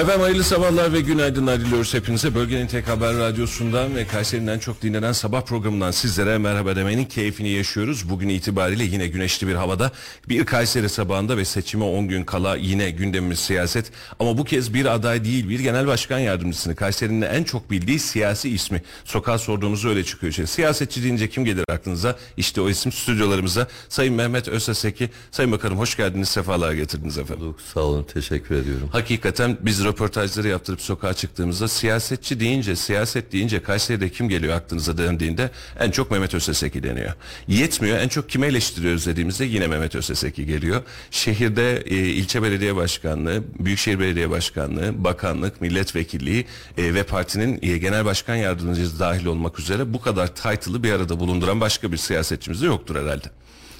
Efendim hayırlı sabahlar ve günaydınlar diliyoruz hepinize. Bölgenin tek haber radyosundan ve Kayseri'nin çok dinlenen sabah programından sizlere merhaba demenin keyfini yaşıyoruz. Bugün itibariyle yine güneşli bir havada bir Kayseri sabahında ve seçime 10 gün kala yine gündemimiz siyaset. Ama bu kez bir aday değil bir genel başkan yardımcısını Kayseri'nin en çok bildiği siyasi ismi. Sokağa sorduğumuzda öyle çıkıyor. Şey. Siyasetçi deyince kim gelir aklınıza? İşte o isim stüdyolarımıza. Sayın Mehmet Özseseki. Sayın Bakanım hoş geldiniz sefalar getirdiniz efendim. Sağ olun teşekkür ediyorum. Hakikaten biz röportajları yaptırıp sokağa çıktığımızda siyasetçi deyince, siyaset deyince Kayseri'de kim geliyor aklınıza dendiğinde en çok Mehmet Özseseki deniyor. Yetmiyor en çok kime eleştiriyoruz dediğimizde yine Mehmet Özseseki geliyor. Şehirde e, ilçe belediye başkanlığı, büyükşehir belediye başkanlığı, bakanlık, milletvekilliği e, ve partinin e, genel başkan yardımcısı dahil olmak üzere bu kadar title'ı bir arada bulunduran başka bir siyasetçimiz de yoktur herhalde.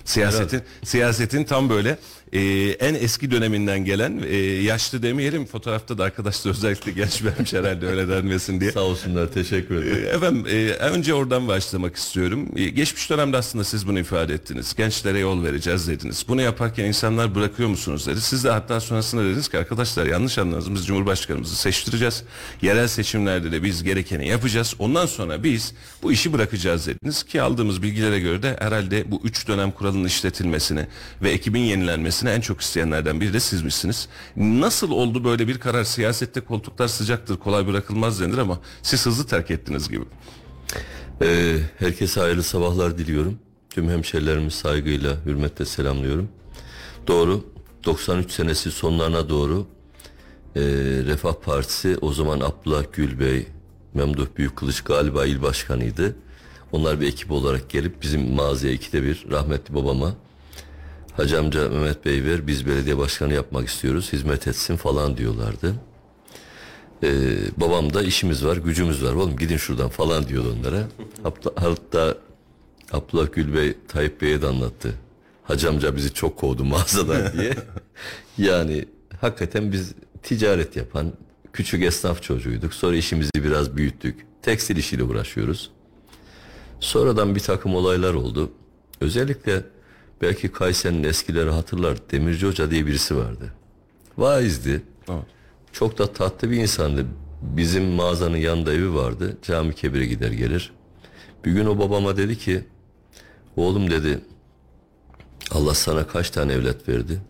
Siyasetin siyasetin tam böyle e, en eski döneminden gelen e, yaşlı demeyelim fotoğrafta da arkadaşlar özellikle genç vermiş herhalde öyle denmesin diye. Sağ olsunlar teşekkür E, ederim. Efendim e, önce oradan başlamak istiyorum. E, geçmiş dönemde aslında siz bunu ifade ettiniz. Gençlere yol vereceğiz dediniz. Bunu yaparken insanlar bırakıyor musunuz dedi. Siz de hatta sonrasında dediniz ki arkadaşlar yanlış anladınız. Biz Cumhurbaşkanımızı seçtireceğiz. Yerel seçimlerde de biz gerekeni yapacağız. Ondan sonra biz bu işi bırakacağız dediniz. Ki aldığımız bilgilere göre de herhalde bu üç dönem kuralının işletilmesini ve ekibin yenilenmesini en çok isteyenlerden biri de sizmişsiniz. Nasıl oldu böyle bir karar? Siyasette koltuklar sıcaktır, kolay bırakılmaz denir ama siz hızlı terk ettiniz gibi. Ee, herkese hayırlı sabahlar diliyorum. Tüm hemşerilerimi saygıyla, hürmetle selamlıyorum. Doğru, 93 senesi sonlarına doğru e, Refah Partisi o zaman Abdullah Gül Bey, Memduh Büyükkılıç galiba il başkanıydı. Onlar bir ekip olarak gelip bizim mağazaya ikide bir rahmetli babama Hacı amca Mehmet Bey ver biz belediye başkanı yapmak istiyoruz hizmet etsin falan diyorlardı. Ee, babam da işimiz var gücümüz var oğlum gidin şuradan falan diyordu onlara. Hatta, hatta Abdullah Gül Bey Tayyip Bey'e de anlattı. Hacı amca bizi çok kovdu mağazadan diye. yani hakikaten biz ticaret yapan küçük esnaf çocuğuyduk. Sonra işimizi biraz büyüttük. Tekstil işiyle uğraşıyoruz. Sonradan bir takım olaylar oldu. Özellikle belki Kayseri'nin eskileri hatırlar. Demirci Hoca diye birisi vardı. Vaizdi. Evet. Çok da tatlı bir insandı. Bizim mağazanın yanında evi vardı. Cami kebire gider gelir. Bir gün o babama dedi ki oğlum dedi Allah sana kaç tane evlat verdi?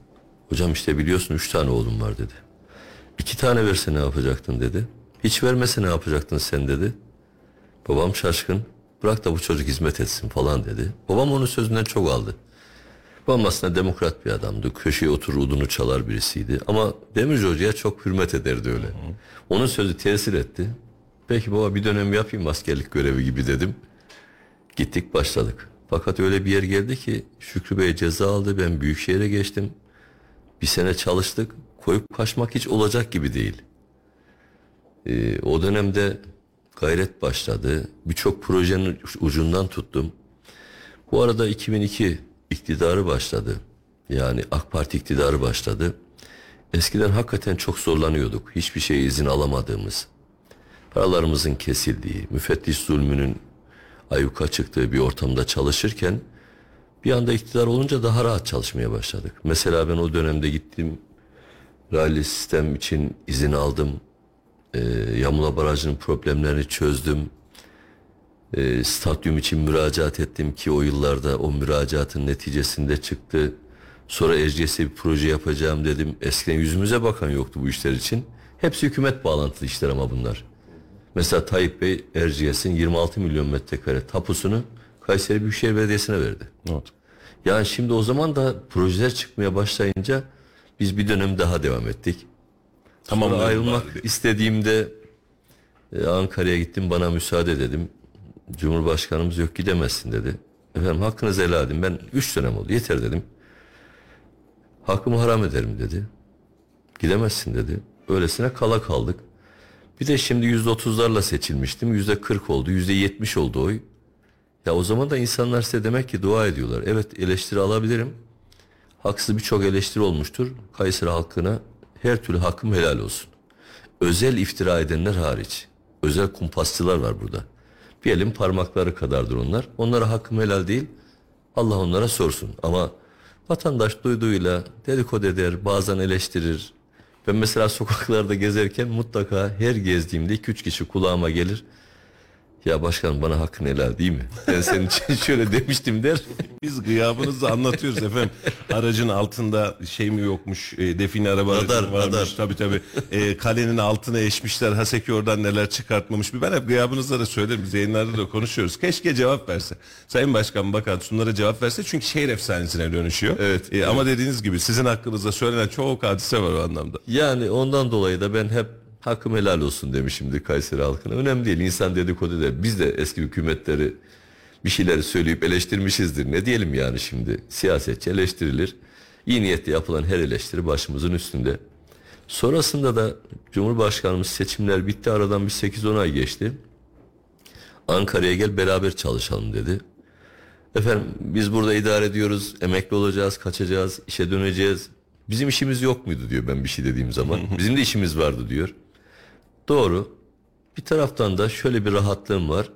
Hocam işte biliyorsun üç tane oğlum var dedi. İki tane verse ne yapacaktın dedi. Hiç vermese ne yapacaktın sen dedi. Babam şaşkın. Bırak da bu çocuk hizmet etsin falan dedi. Babam onun sözünden çok aldı. Babam demokrat bir adamdı. Köşeye oturur udunu çalar birisiydi. Ama Demirci Hoca'ya çok hürmet ederdi öyle. Onun sözü tesir etti. Peki baba bir dönem yapayım askerlik görevi gibi dedim. Gittik başladık. Fakat öyle bir yer geldi ki Şükrü Bey ceza aldı. Ben Büyükşehir'e geçtim. Bir sene çalıştık. Koyup kaçmak hiç olacak gibi değil. Ee, o dönemde gayret başladı. Birçok projenin ucundan tuttum. Bu arada 2002 iktidarı başladı. Yani AK Parti iktidarı başladı. Eskiden hakikaten çok zorlanıyorduk. Hiçbir şeye izin alamadığımız, paralarımızın kesildiği, müfettiş zulmünün ayyuka çıktığı bir ortamda çalışırken bir anda iktidar olunca daha rahat çalışmaya başladık. Mesela ben o dönemde gittim rally sistem için izin aldım. Ee, Yamula Barajı'nın problemlerini çözdüm. Ee, stadyum için müracaat ettim ki o yıllarda o müracaatın neticesinde çıktı. Sonra Erciyes'e bir proje yapacağım dedim. Eskiden yüzümüze bakan yoktu bu işler için. Hepsi hükümet bağlantılı işler ama bunlar. Mesela Tayyip Bey Erciyes'in 26 milyon metrekare tapusunu Kayseri Büyükşehir Belediyesi'ne verdi. Evet. Yani şimdi o zaman da projeler çıkmaya başlayınca biz bir dönem daha devam ettik. Tamam. Ayrılmak istediğimde e, Ankara'ya gittim bana müsaade dedim. Cumhurbaşkanımız yok gidemezsin dedi. Efendim hakkınızı helal edin ben 3 dönem oldu yeter dedim. Hakkımı haram ederim dedi. Gidemezsin dedi. Öylesine kala kaldık. Bir de şimdi yüzde otuzlarla seçilmiştim. Yüzde kırk oldu. Yüzde yetmiş oldu oy. Ya o zaman da insanlar size demek ki dua ediyorlar. Evet eleştiri alabilirim. Haksız birçok eleştiri olmuştur. Kayseri halkına her türlü hakkım helal olsun. Özel iftira edenler hariç. Özel kumpasçılar var burada. Bir elin parmakları kadardır onlar. Onlara hakkım helal değil. Allah onlara sorsun. Ama vatandaş duyduğuyla dedikodu eder, bazen eleştirir. Ben mesela sokaklarda gezerken mutlaka her gezdiğimde iki üç kişi kulağıma gelir. Ya başkanım bana hakkın helal değil mi? Ben senin için şöyle demiştim der. Biz gıyabınızı anlatıyoruz efendim. Aracın altında şey mi yokmuş, e, define araba Radar, mı varmış. radar. Tabii tabii. E, kalenin altına eşmişler. Haseki oradan neler çıkartmamış. Ben hep gıyabınızda da söylerim. Yayınlarda da konuşuyoruz. Keşke cevap verse. Sayın Başkan Bakan şunlara cevap verse. Çünkü şehir efsanesine dönüşüyor. Evet, E, Ama dediğiniz gibi sizin hakkınızda söylenen çok hadise var o anlamda. Yani ondan dolayı da ben hep hakkım helal olsun demişimdir Kayseri halkına. Önemli değil insan dedikodu der. Biz de eski hükümetleri bir şeyleri söyleyip eleştirmişizdir. Ne diyelim yani şimdi siyasetçi eleştirilir. İyi niyetle yapılan her eleştiri başımızın üstünde. Sonrasında da Cumhurbaşkanımız seçimler bitti aradan bir 8-10 ay geçti. Ankara'ya gel beraber çalışalım dedi. Efendim biz burada idare ediyoruz, emekli olacağız, kaçacağız, işe döneceğiz. Bizim işimiz yok muydu diyor ben bir şey dediğim zaman. Bizim de işimiz vardı diyor. Doğru. Bir taraftan da şöyle bir rahatlığım var.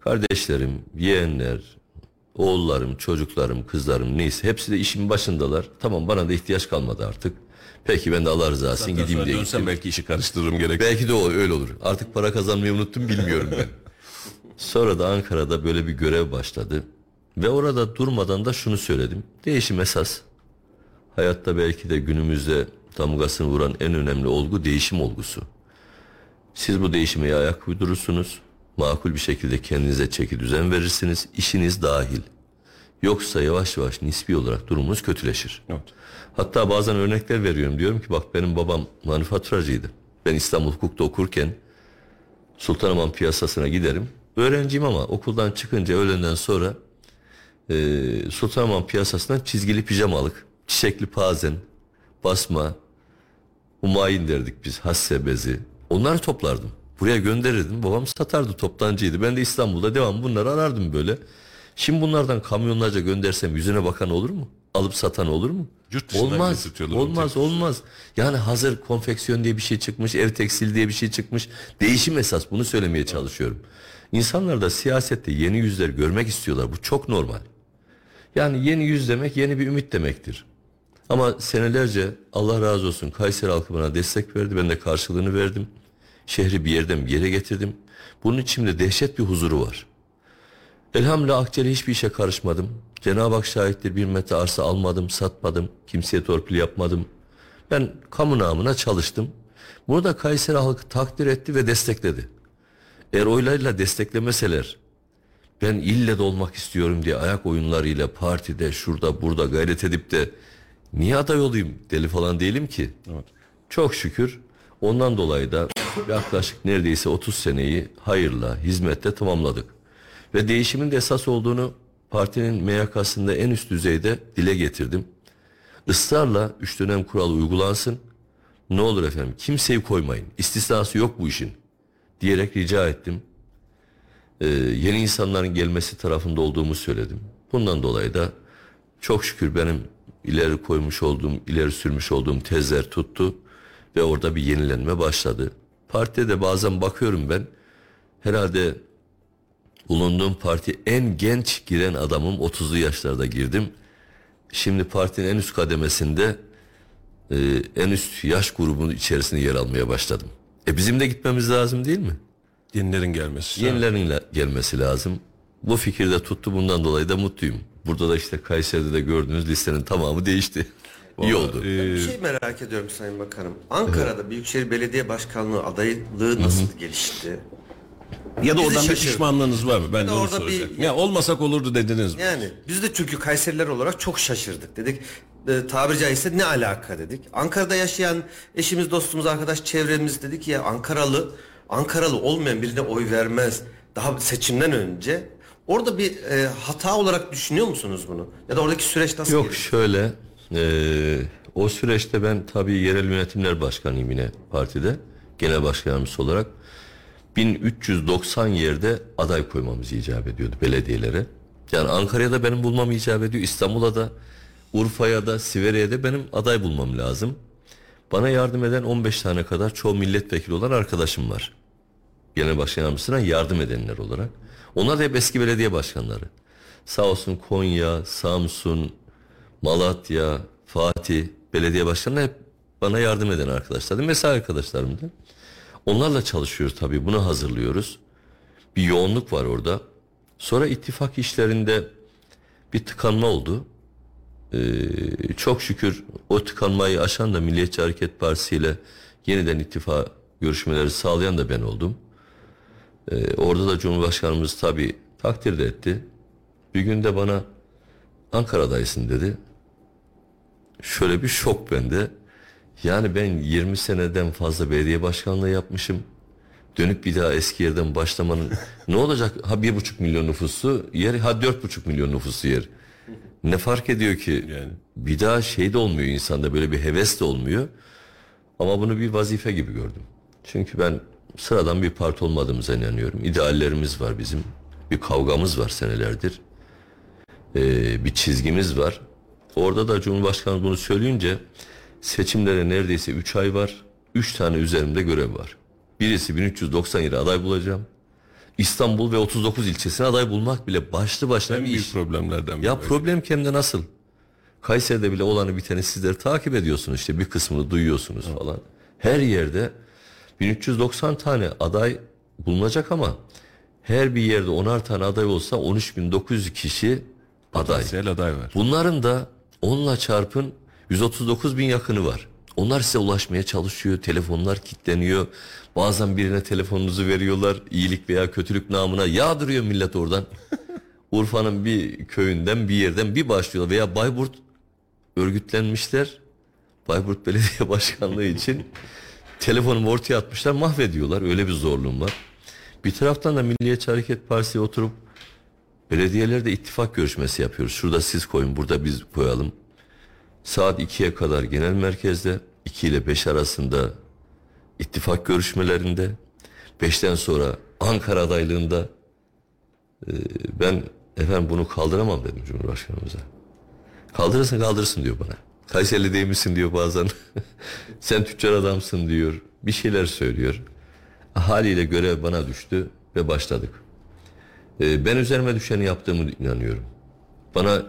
Kardeşlerim, yeğenler, oğullarım, çocuklarım, kızlarım neyse hepsi de işin başındalar. Tamam bana da ihtiyaç kalmadı artık. Peki ben de Allah rızası için gideyim diye gittim. belki işi karıştırırım gerek. Belki de o öyle olur. Artık para kazanmayı unuttum bilmiyorum ben. Sonra da Ankara'da böyle bir görev başladı. Ve orada durmadan da şunu söyledim. Değişim esas. Hayatta belki de günümüzde damgasını vuran en önemli olgu değişim olgusu. Siz bu değişime ya ayak uydurursunuz. Makul bir şekilde kendinize çeki düzen verirsiniz. işiniz dahil. Yoksa yavaş yavaş nispi olarak durumunuz kötüleşir. Evet. Hatta bazen örnekler veriyorum. Diyorum ki bak benim babam manifaturacıydı. Ben İstanbul Hukuk'ta okurken Sultanahmet piyasasına giderim. Öğrenciyim ama okuldan çıkınca öğlenden sonra e, Sultanahmet piyasasından çizgili pijamalık, çiçekli pazen, basma, humayin derdik biz, hasse bezi. Onları toplardım. Buraya gönderirdim. Babam satardı toptancıydı. Ben de İstanbul'da devam bunları arardım böyle. Şimdi bunlardan kamyonlarca göndersem yüzüne bakan olur mu? Alıp satan olur mu? Yurt olmaz. Olmaz, olmaz. Yani hazır konfeksiyon diye bir şey çıkmış, ev tekstil diye bir şey çıkmış. Değişim esas bunu söylemeye çalışıyorum. İnsanlar da siyasette yeni yüzler görmek istiyorlar. Bu çok normal. Yani yeni yüz demek yeni bir ümit demektir. Ama senelerce Allah razı olsun Kayseri halkı bana destek verdi. Ben de karşılığını verdim. Şehri bir yerden bir yere getirdim. Bunun içimde dehşet bir huzuru var. Elhamdülillah Akçeli hiçbir işe karışmadım. Cenab-ı Hak şahittir bir metre arsa almadım, satmadım. Kimseye torpil yapmadım. Ben kamu namına çalıştım. Bunu da Kayseri halkı takdir etti ve destekledi. Eğer oylarıyla desteklemeseler ben ille de olmak istiyorum diye ayak oyunlarıyla partide şurada burada gayret edip de niye aday olayım deli falan değilim ki. Evet. Çok şükür ondan dolayı da yaklaşık neredeyse 30 seneyi hayırla, hizmette tamamladık. Ve değişimin de esas olduğunu partinin MYK'sında en üst düzeyde dile getirdim. Israrla üç dönem kuralı uygulansın. Ne olur efendim kimseyi koymayın. İstisnası yok bu işin. Diyerek rica ettim. Ee, yeni insanların gelmesi tarafında olduğumu söyledim. Bundan dolayı da çok şükür benim ileri koymuş olduğum, ileri sürmüş olduğum tezler tuttu ve orada bir yenilenme başladı. Partide de bazen bakıyorum ben herhalde bulunduğum parti en genç giren adamım 30'lu yaşlarda girdim. Şimdi partinin en üst kademesinde e, en üst yaş grubunun içerisinde yer almaya başladım. E bizim de gitmemiz lazım değil mi? Yenilerin gelmesi. Yenilerin gelmesi lazım. Bu fikirde tuttu bundan dolayı da mutluyum. Burada da işte Kayseri'de de gördüğünüz listenin tamamı değişti. İyi oldu. Ee, Bir şey merak ediyorum Sayın Bakanım. Ankara'da Büyükşehir Belediye Başkanlığı adaylığı nasıl gelişti? ya da Bizi oradan bir pişmanlığınız var mı? Ben de onu orada bir- soracaktım. Ya olmasak olurdu dediniz mi? Yani biz de çünkü Kayseriler olarak çok şaşırdık. Dedik e, tabiri caizse ne alaka dedik. Ankara'da yaşayan eşimiz, dostumuz, arkadaş çevremiz dedik ya Ankaralı, Ankaralı olmayan birine oy vermez. Daha seçimden önce. Orada bir e, hata olarak düşünüyor musunuz bunu? Ya da oradaki süreç nasıl Yok gelişti? şöyle eee, o süreçte ben tabii yerel yönetimler başkanıyım yine partide genel başkanımız olarak 1390 yerde aday koymamız icap ediyordu belediyelere. Yani Ankara'ya da benim bulmam icap ediyor. İstanbul'a da Urfa'ya da Siverya'ya da benim aday bulmam lazım. Bana yardım eden 15 tane kadar çoğu milletvekili olan arkadaşım var. Genel başkan yardımcısına yardım edenler olarak. Onlar da hep eski belediye başkanları. Sağ olsun Konya, Samsun, Malatya, Fatih belediye başkanları hep bana yardım eden arkadaşlardı. Mesai arkadaşlarımdı. Onlarla çalışıyoruz tabii. Bunu hazırlıyoruz. Bir yoğunluk var orada. Sonra ittifak işlerinde bir tıkanma oldu. Ee, çok şükür o tıkanmayı aşan da Milliyetçi Hareket Partisi ile yeniden ittifak görüşmeleri sağlayan da ben oldum. Ee, orada da Cumhurbaşkanımız tabii takdir de etti. Bir gün de bana Ankara'daysın dedi. Şöyle bir şok bende. Yani ben 20 seneden fazla belediye başkanlığı yapmışım. Dönüp bir daha eski yerden başlamanın ne olacak? Ha bir buçuk milyon nüfusu yer, ha dört buçuk milyon nüfusu yer. Ne fark ediyor ki? Yani. Bir daha şey de olmuyor insanda böyle bir heves de olmuyor. Ama bunu bir vazife gibi gördüm. Çünkü ben sıradan bir parti olmadığımıza inanıyorum. İdeallerimiz var bizim. Bir kavgamız var senelerdir. Ee, bir çizgimiz var. Orada da Cumhurbaşkanı bunu söyleyince seçimlere neredeyse 3 ay var. 3 tane üzerimde görev var. Birisi 1390 yere aday bulacağım. İstanbul ve 39 ilçesine aday bulmak bile başlı başına En bir iş. problemlerden biri. Ya problem kendine nasıl? Kayseri'de bile olanı biteni sizler takip ediyorsunuz işte bir kısmını duyuyorsunuz falan. Her yerde 1390 tane aday bulunacak ama her bir yerde 10'ar tane aday olsa 13.900 kişi aday. Aday var. Bunların da onunla çarpın 139 bin yakını var. Onlar size ulaşmaya çalışıyor. Telefonlar kilitleniyor. Bazen birine telefonunuzu veriyorlar. iyilik veya kötülük namına yağdırıyor millet oradan. Urfa'nın bir köyünden bir yerden bir başlıyor veya Bayburt örgütlenmişler. Bayburt Belediye Başkanlığı için telefonumu ortaya atmışlar mahvediyorlar. Öyle bir zorluğum var. Bir taraftan da Milliyetçi Hareket Partisi'ye oturup belediyelerde ittifak görüşmesi yapıyoruz. Şurada siz koyun burada biz koyalım. Saat 2'ye kadar genel merkezde 2 ile 5 arasında ittifak görüşmelerinde 5'ten sonra Ankara adaylığında e, ben efendim bunu kaldıramam dedim Cumhurbaşkanımıza. Kaldırırsın kaldırırsın diyor bana. Kayserili değil misin diyor bazen. Sen tüccar adamsın diyor. Bir şeyler söylüyor. Haliyle görev bana düştü ve başladık. Ee, ben üzerime düşeni yaptığımı inanıyorum. Bana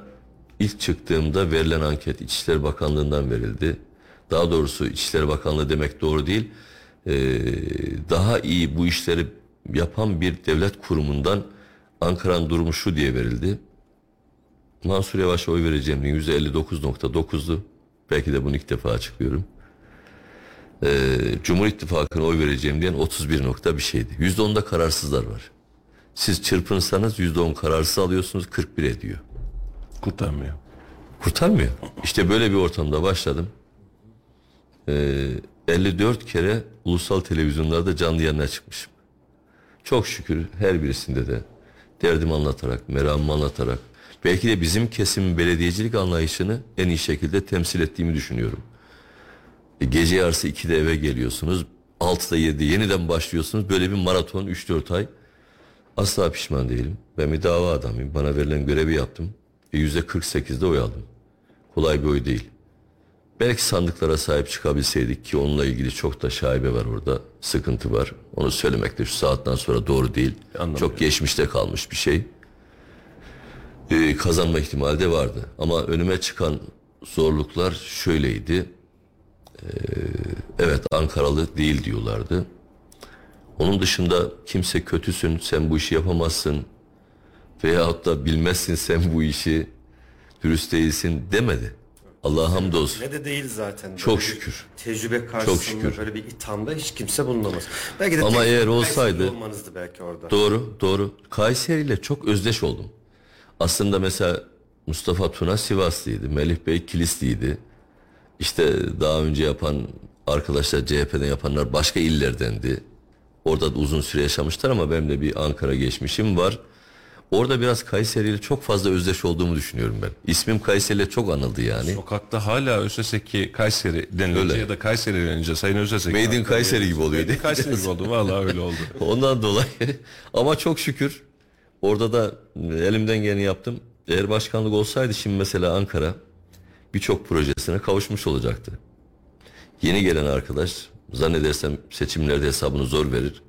ilk çıktığımda verilen anket İçişleri Bakanlığı'ndan verildi. Daha doğrusu İçişleri Bakanlığı demek doğru değil. Ee, daha iyi bu işleri yapan bir devlet kurumundan Ankara'nın durumu şu diye verildi. Mansur Yavaş'a oy vereceğim %59.9'du. Belki de bunu ilk defa açıklıyorum. Ee, Cumhur İttifakı'na oy vereceğim diyen 31 nokta bir şeydi. %10'da kararsızlar var. Siz çırpınsanız %10 kararsız alıyorsunuz 41 ediyor. Kurtarmıyor. Kurtarmıyor. İşte böyle bir ortamda başladım. Ee, 54 kere ulusal televizyonlarda canlı yayına çıkmışım. Çok şükür her birisinde de derdimi anlatarak, meramımı anlatarak belki de bizim kesimin belediyecilik anlayışını en iyi şekilde temsil ettiğimi düşünüyorum. E, Gece yarısı 2'de eve geliyorsunuz. 6'da 7'de yeniden başlıyorsunuz. Böyle bir maraton 3-4 ay. Asla pişman değilim. Ben bir dava adamıyım. Bana verilen görevi yaptım. E, %48'de oy aldım. Kolay bir oy değil. Belki sandıklara sahip çıkabilseydik ki onunla ilgili çok da şaibe var orada. Sıkıntı var. Onu söylemek de şu saatten sonra doğru değil. Anlamıyorum. Çok geçmişte kalmış bir şey. Ee, kazanma ihtimali de vardı. Ama önüme çıkan zorluklar şöyleydi. Ee, evet Ankaralı değil diyorlardı. Onun dışında kimse kötüsün, sen bu işi yapamazsın veyahut da bilmezsin sen bu işi, dürüst değilsin demedi. Allah'a hamdolsun. Ne de değil zaten. Böyle Çok şükür. Tecrübe karşısında şükür. böyle bir ithamda hiç kimse bulunamaz. Belki de Ama eğer olsaydı- olmanızdı belki orada. Doğru, doğru. Kayseri ile çok özdeş oldum. Aslında mesela Mustafa Tuna Sivaslıydı, Melih Bey Kilisliydi. İşte daha önce yapan arkadaşlar CHP'den yapanlar başka illerdendi. Orada da uzun süre yaşamışlar ama benim de bir Ankara geçmişim var. Orada biraz Kayseri ile çok fazla özdeş olduğumu düşünüyorum ben. İsmim Kayseri ile çok anıldı yani. Sokakta hala Öseseki Kayseri denilince Öyle. ya da Kayseri denilince Sayın Öseseki. Made in Kayseri gibi oluyor Made in? Kayseri gibi oldu. Vallahi öyle oldu. Ondan dolayı ama çok şükür orada da elimden geleni yaptım. Eğer başkanlık olsaydı şimdi mesela Ankara birçok projesine kavuşmuş olacaktı. Yeni gelen arkadaş zannedersem seçimlerde hesabını zor verir.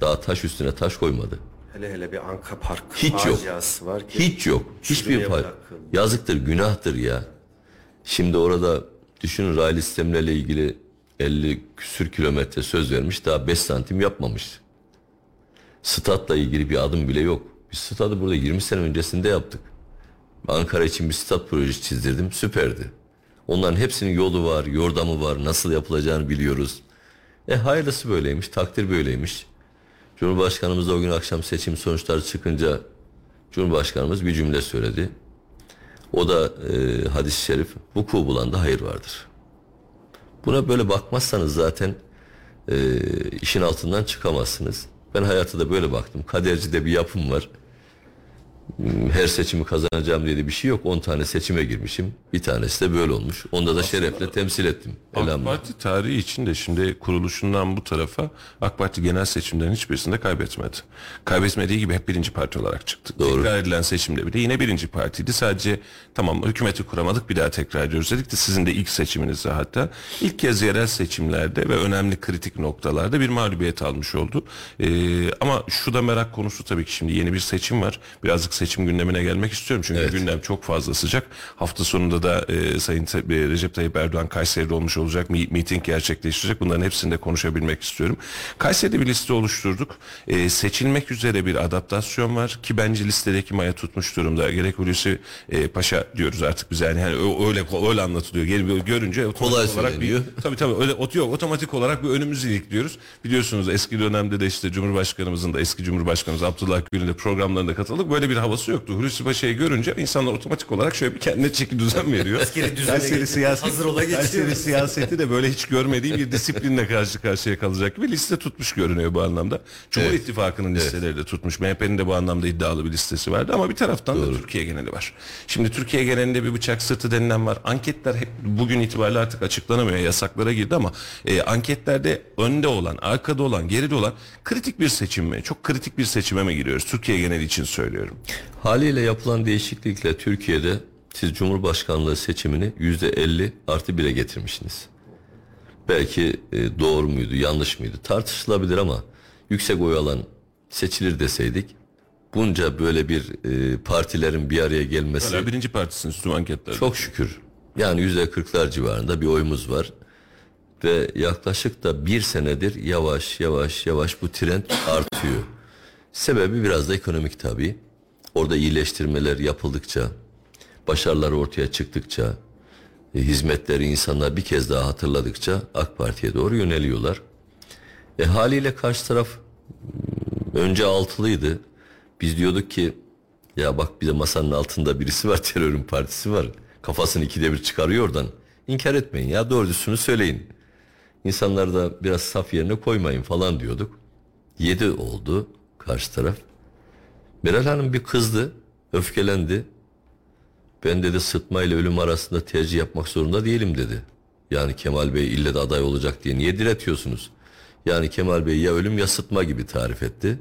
Daha taş üstüne taş koymadı. Hele hele bir Anka Park Hiç yok. var ki. Hiç yok. Hiçbir bırakıldı. Yazıktır, günahtır ya. Şimdi orada düşünün raylı sistemlerle ilgili 50 küsür kilometre söz vermiş daha 5 santim yapmamış. Statla ilgili bir adım bile yok. Biz stadı burada 20 sene öncesinde yaptık. Ankara için bir stat projesi çizdirdim. Süperdi. Onların hepsinin yolu var, yordamı var, nasıl yapılacağını biliyoruz. E hayırlısı böyleymiş, takdir böyleymiş. Cumhurbaşkanımız da o gün akşam seçim sonuçları çıkınca Cumhurbaşkanımız bir cümle söyledi. O da e, hadis-i şerif vuku bulanda hayır vardır. Buna böyle bakmazsanız zaten e, işin altından çıkamazsınız. Ben hayata da böyle baktım. Kaderci de bir yapım var. Hmm, Her seçimi kazanacağım diye de bir şey yok. 10 tane seçime girmişim. Bir tanesi de böyle olmuş. Onda da şerefle temsil ettim. AK. Parti tarihi içinde şimdi kuruluşundan bu tarafa AK Parti genel seçimlerin hiçbirisinde kaybetmedi. Kaybetmediği gibi hep birinci parti olarak çıktı. Doğru. Tekrar edilen seçimde bile yine birinci partiydi. Sadece tamam hükümeti kuramadık bir daha tekrar ediyoruz dedik de sizin de ilk seçiminizde hatta. ilk kez yerel seçimlerde ve önemli kritik noktalarda bir mağlubiyet almış oldu. Ee, ama şu da merak konusu tabii ki şimdi yeni bir seçim var. Birazcık seçim gündemine gelmek istiyorum çünkü Evet. gündem çok fazla sıcak. Hafta sonunda da e, Sayın Te- e, Recep Tayyip Erdoğan Kayseri'de olmuş olacak. Mi- miting gerçekleştirecek. Bunların hepsinde konuşabilmek istiyorum. Kayseri'de bir liste oluşturduk. E, seçilmek üzere bir adaptasyon var ki bence listedeki maya tutmuş durumda. Gerek Hulusi e, Paşa diyoruz artık biz yani. ö- öyle öyle anlatılıyor. Gel görünce otomatik Kolay olarak söyleniyor. bir Tabii tabii öyle ot yok otomatik olarak bir önümüzü ilikliyoruz. Biliyorsunuz eski dönemde de işte Cumhurbaşkanımızın da eski Cumhurbaşkanımız Abdullah Gül'ün de programlarında katıldık. Böyle bir havası yoktu. Hulusi Paşa'yı görünce insanlar otomatik olarak şöyle bir kendine çeki düzen veriyor. Askeri düzene Kayseri siyaset, Hazır ola geçiyor. Kayseri siyaseti de böyle hiç görmediği bir disiplinle karşı karşıya kalacak gibi liste tutmuş görünüyor bu anlamda. Cumhur Evet. İttifakı'nın listeleri de tutmuş. MHP'nin de bu anlamda iddialı bir listesi vardı ama bir taraftan da Türkiye geneli var. Şimdi Türkiye genelinde bir bıçak sırtı denilen var. Anketler hep bugün itibariyle artık açıklanamıyor. Yasaklara girdi ama e, anketlerde önde olan, arkada olan, geride olan kritik bir seçim mi? Çok kritik bir seçime mi giriyoruz? Türkiye geneli için söylüyorum. Haliyle yapılan değişiklikle Türkiye'de siz Cumhurbaşkanlığı seçimini yüzde 50 artı 1'e getirmişsiniz. Belki e, doğru muydu, yanlış mıydı tartışılabilir ama yüksek oy alan seçilir deseydik bunca böyle bir e, partilerin bir araya gelmesi Hala birinci partisiniz tüm anketlerde. çok şükür. Yani yüzde kırklar civarında bir oyumuz var. Ve yaklaşık da bir senedir yavaş yavaş yavaş bu trend artıyor. Sebebi biraz da ekonomik tabii. Orada iyileştirmeler yapıldıkça, başarılar ortaya çıktıkça, e, hizmetleri insanlar bir kez daha hatırladıkça AK Parti'ye doğru yöneliyorlar. E haliyle karşı taraf m, önce altılıydı. Biz diyorduk ki ya bak bir de masanın altında birisi var terörün partisi var. Kafasını ikide bir çıkarıyor oradan. İnkar etmeyin ya doğrusunu söyleyin. İnsanları da biraz saf yerine koymayın falan diyorduk. Yedi oldu karşı taraf. Meral Hanım bir kızdı, öfkelendi. Ben dedi sıtma ile ölüm arasında tercih yapmak zorunda değilim dedi. Yani Kemal Bey ille de aday olacak diye niye diretiyorsunuz? Yani Kemal Bey ya ölüm ya sıtma gibi tarif etti.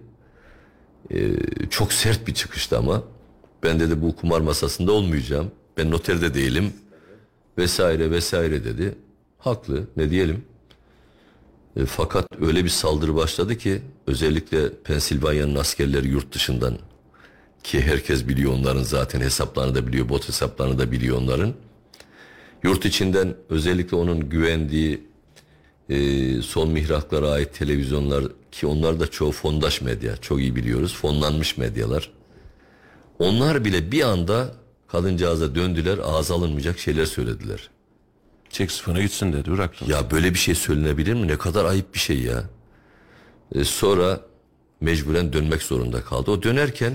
Ee, çok sert bir çıkıştı ama. Ben dedi bu kumar masasında olmayacağım. Ben noterde değilim. Vesaire vesaire dedi. Haklı ne diyelim. E, fakat öyle bir saldırı başladı ki özellikle Pensilvanya'nın askerleri yurt dışından ki herkes biliyor onların zaten hesaplarını da biliyor, bot hesaplarını da biliyor onların. Yurt içinden özellikle onun güvendiği e, son mihraklara ait televizyonlar ki onlar da çoğu fondaş medya, çok iyi biliyoruz, fonlanmış medyalar. Onlar bile bir anda kadıncağıza döndüler, ağza alınmayacak şeyler söylediler. Çek sıfırına gitsin dedi bıraktım. Ya böyle bir şey söylenebilir mi? Ne kadar ayıp bir şey ya. E, sonra mecburen dönmek zorunda kaldı. O dönerken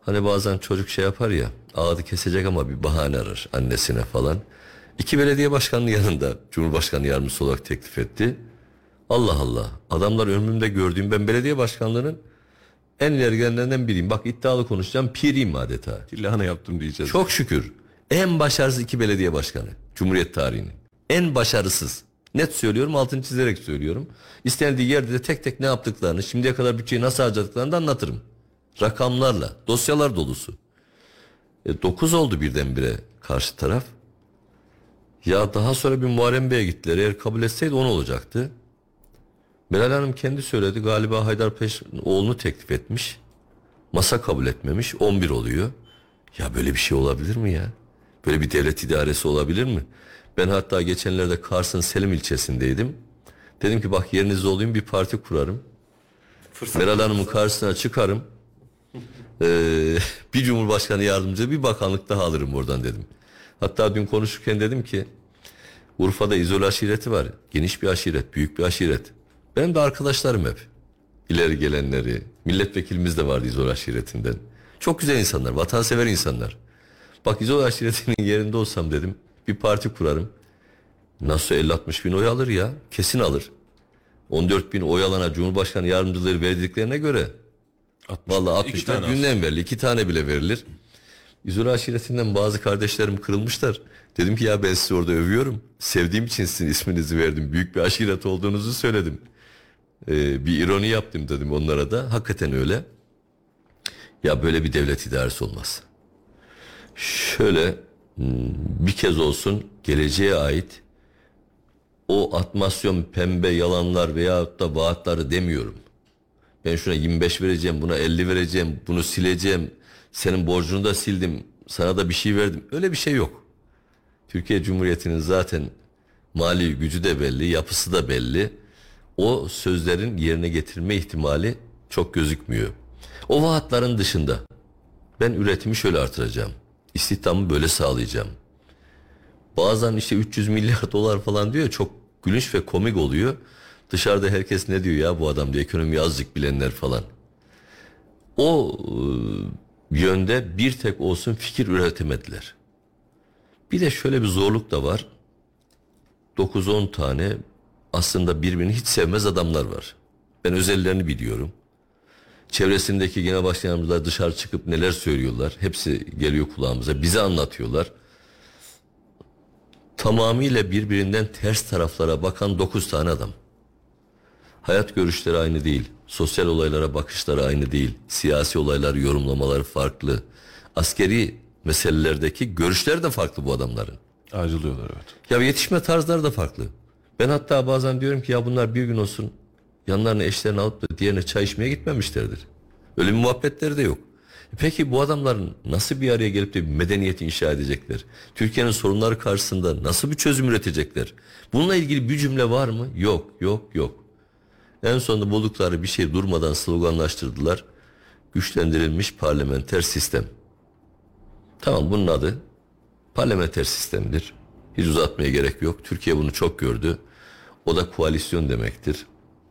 hani bazen çocuk şey yapar ya ağdı kesecek ama bir bahane arar annesine falan. İki belediye başkanının yanında Cumhurbaşkanı yardımcısı olarak teklif etti. Allah Allah adamlar ömrümde gördüğüm ben belediye başkanlarının en ileri gelenlerinden biriyim. Bak iddialı konuşacağım piriyim adeta. Lahana yaptım diyeceğiz. Çok şükür. En başarısız iki belediye başkanı. Cumhuriyet tarihinin. En başarısız. Net söylüyorum altını çizerek söylüyorum. İstendiği yerde de tek tek ne yaptıklarını, şimdiye kadar bütçeyi nasıl harcadıklarını da anlatırım. Rakamlarla, dosyalar dolusu. E, 9 oldu birdenbire karşı taraf. Ya daha sonra bir Muharrem Bey'e gittiler. Eğer kabul etseydi 10 olacaktı. Meral Hanım kendi söyledi. Galiba Haydarpaşa oğlunu teklif etmiş. Masa kabul etmemiş. 11 oluyor. Ya böyle bir şey olabilir mi ya? Böyle bir devlet idaresi olabilir mi? Ben hatta geçenlerde Kars'ın Selim ilçesindeydim. Dedim ki bak yerinizde olayım bir parti kurarım. Meral Hanım'ın karşısına çıkarım. Ee, bir cumhurbaşkanı yardımcı bir bakanlık daha alırım oradan dedim. Hatta dün konuşurken dedim ki Urfa'da İzol aşireti var. Geniş bir aşiret, büyük bir aşiret. Benim de arkadaşlarım hep. İleri gelenleri, milletvekilimiz de vardı İzol aşiretinden. Çok güzel insanlar, vatansever insanlar. Bak İzol aşiretinin yerinde olsam dedim bir parti kurarım. Nasıl 50-60 bin oy alır ya? Kesin alır. 14 bin oy alana Cumhurbaşkanı yardımcıları verdiklerine göre Vallahi 60 İki tane günden belli iki tane bile verilir. İzole aşiretinden bazı kardeşlerim kırılmışlar. Dedim ki ya ben sizi orada övüyorum. Sevdiğim için sizin isminizi verdim. Büyük bir aşiret olduğunuzu söyledim. Ee, bir ironi yaptım dedim onlara da. Hakikaten öyle. Ya böyle bir devlet idaresi olmaz. Şöyle hmm, bir kez olsun geleceğe ait o atmasyon pembe yalanlar veyahut da vaatları demiyorum. Ben şuna 25 vereceğim, buna 50 vereceğim, bunu sileceğim. Senin borcunu da sildim, sana da bir şey verdim. Öyle bir şey yok. Türkiye Cumhuriyeti'nin zaten mali gücü de belli, yapısı da belli. O sözlerin yerine getirme ihtimali çok gözükmüyor. O vaatların dışında ben üretimi şöyle artıracağım. İstihdamı böyle sağlayacağım. Bazen işte 300 milyar dolar falan diyor çok gülünç ve komik oluyor. Dışarıda herkes ne diyor ya bu adam diye ekonomiyi azıcık bilenler falan. O e, yönde bir tek olsun fikir üretemediler. Bir de şöyle bir zorluk da var. 9-10 tane aslında birbirini hiç sevmez adamlar var. Ben özellerini biliyorum. Çevresindeki genel başkanımızlar dışarı çıkıp neler söylüyorlar. Hepsi geliyor kulağımıza. Bize anlatıyorlar tamamıyla birbirinden ters taraflara bakan dokuz tane adam. Hayat görüşleri aynı değil. Sosyal olaylara bakışları aynı değil. Siyasi olaylar yorumlamaları farklı. Askeri meselelerdeki görüşleri de farklı bu adamların. Ayrılıyorlar evet. Ya yetişme tarzları da farklı. Ben hatta bazen diyorum ki ya bunlar bir gün olsun yanlarına eşlerini alıp da diğerine çay içmeye gitmemişlerdir. Öyle bir muhabbetleri de yok. E Peki bu adamların nasıl bir araya gelip de bir medeniyet inşa edecekler? Türkiye'nin sorunları karşısında nasıl bir çözüm üretecekler? Bununla ilgili bir cümle var mı? Yok, yok, yok. En sonunda buldukları bir şey durmadan sloganlaştırdılar. Güçlendirilmiş parlamenter sistem. Tamam bunun adı parlamenter sistemdir. Hiç uzatmaya gerek yok. Türkiye bunu çok gördü. O da koalisyon demektir.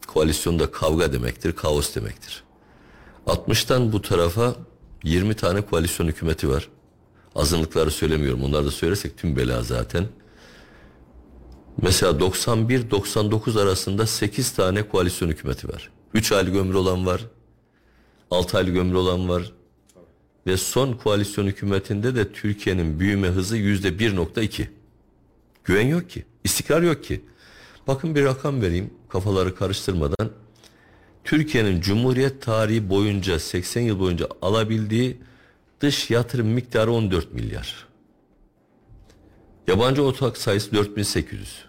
Koalisyon da kavga demektir, kaos demektir. 60'tan bu tarafa 20 tane koalisyon hükümeti var. Azınlıkları söylemiyorum. Onları da söylersek tüm bela zaten. Mesela 91-99 arasında 8 tane koalisyon hükümeti var. 3 aylık ömrü olan var. 6 aylık ömrü olan var. Ve son koalisyon hükümetinde de Türkiye'nin büyüme hızı yüzde 1.2. Güven yok ki. istikrar yok ki. Bakın bir rakam vereyim kafaları karıştırmadan. Türkiye'nin Cumhuriyet tarihi boyunca 80 yıl boyunca alabildiği dış yatırım miktarı 14 milyar. Yabancı ortak sayısı 4800.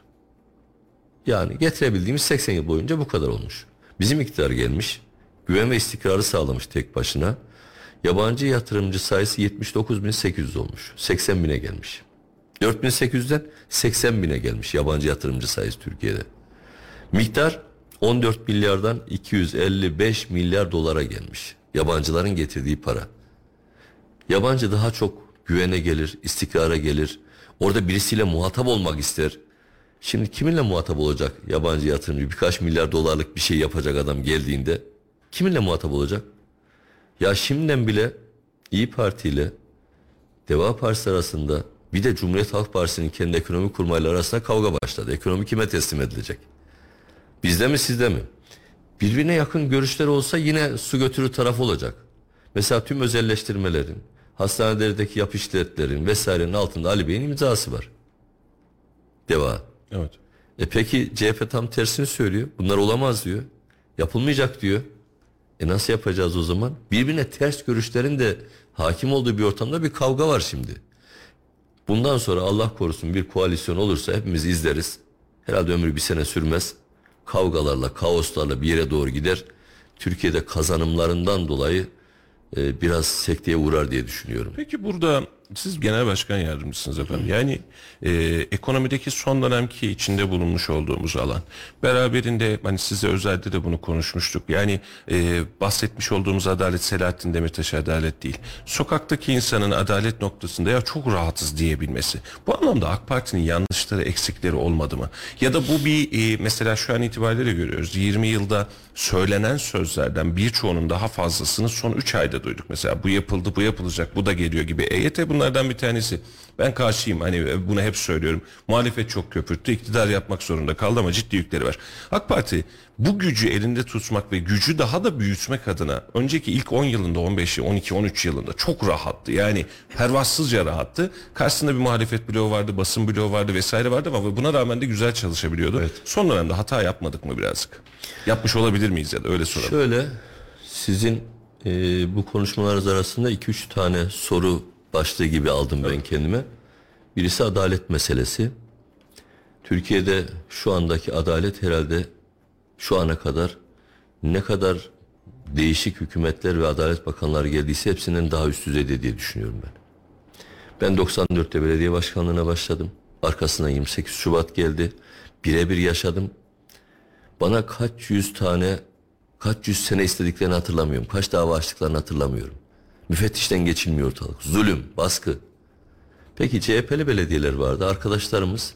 Yani getirebildiğimiz 80 yıl boyunca bu kadar olmuş. Bizim iktidar gelmiş, güven ve istikrarı sağlamış tek başına. Yabancı yatırımcı sayısı 79.800 olmuş. 80 bine gelmiş. 4800'den 80 bine gelmiş yabancı yatırımcı sayısı Türkiye'de. Miktar 14 milyardan 255 milyar dolara gelmiş. Yabancıların getirdiği para. Yabancı daha çok güvene gelir, istikrara gelir. Orada birisiyle muhatap olmak ister. Şimdi kiminle muhatap olacak yabancı yatırımcı? Birkaç milyar dolarlık bir şey yapacak adam geldiğinde kiminle muhatap olacak? Ya şimdiden bile İyi Parti ile Deva Partisi arasında bir de Cumhuriyet Halk Partisi'nin kendi ekonomi kurmayları arasında kavga başladı. Ekonomi kime teslim edilecek? Bizde mi sizde mi? Birbirine yakın görüşler olsa yine su götürür taraf olacak. Mesela tüm özelleştirmelerin, hastanelerdeki yap işletlerin vesairenin altında Ali Bey'in imzası var. Deva. Evet. E peki CHP tam tersini söylüyor. Bunlar olamaz diyor. Yapılmayacak diyor. E nasıl yapacağız o zaman? Birbirine ters görüşlerin de hakim olduğu bir ortamda bir kavga var şimdi. Bundan sonra Allah korusun bir koalisyon olursa hepimiz izleriz. Herhalde ömrü bir sene sürmez. Kavgalarla, kaoslarla bir yere doğru gider. Türkiye'de kazanımlarından dolayı e, biraz sekteye uğrar diye düşünüyorum. Peki burada siz genel başkan yardımcısınız efendim. Yani e, ekonomideki son dönemki içinde bulunmuş olduğumuz alan. Beraberinde hani size özelde de bunu konuşmuştuk. Yani e, bahsetmiş olduğumuz adalet Selahattin Demirtaş adalet değil. Sokaktaki insanın adalet noktasında ya çok rahatız diyebilmesi. Bu anlamda AK Parti'nin yanlışları eksikleri olmadı mı? Ya da bu bir e, mesela şu an itibariyle görüyoruz. 20 yılda söylenen sözlerden birçoğunun daha fazlasını son 3 ayda duyduk. Mesela bu yapıldı bu yapılacak bu da geliyor gibi. EYT bunlardan bir tanesi. Ben karşıyım hani bunu hep söylüyorum. Muhalefet çok köpürttü iktidar yapmak zorunda kaldı ama ciddi yükleri var. AK Parti bu gücü elinde tutmak ve gücü daha da büyütmek adına önceki ilk 10 yılında 15 12 13 yılında çok rahattı. Yani pervasızca rahattı. Karşısında bir muhalefet bloğu vardı, basın bloğu vardı vesaire vardı ama buna rağmen de güzel çalışabiliyordu. Son dönemde hata yapmadık mı birazcık? Yapmış olabilir miyiz ya da öyle soralım. Şöyle sizin e, bu konuşmalarınız arasında 2-3 tane soru başlığı gibi aldım ben kendime. Birisi adalet meselesi. Türkiye'de şu andaki adalet herhalde şu ana kadar ne kadar değişik hükümetler ve adalet bakanları geldiyse hepsinden daha üst düzeyde diye düşünüyorum ben. Ben 94'te belediye başkanlığına başladım. Arkasından 28 Şubat geldi. Birebir yaşadım. Bana kaç yüz tane, kaç yüz sene istediklerini hatırlamıyorum. Kaç dava açtıklarını hatırlamıyorum. Müfettişten geçilmiyor ortalık. Zulüm, baskı. Peki CHP'li belediyeler vardı. Arkadaşlarımız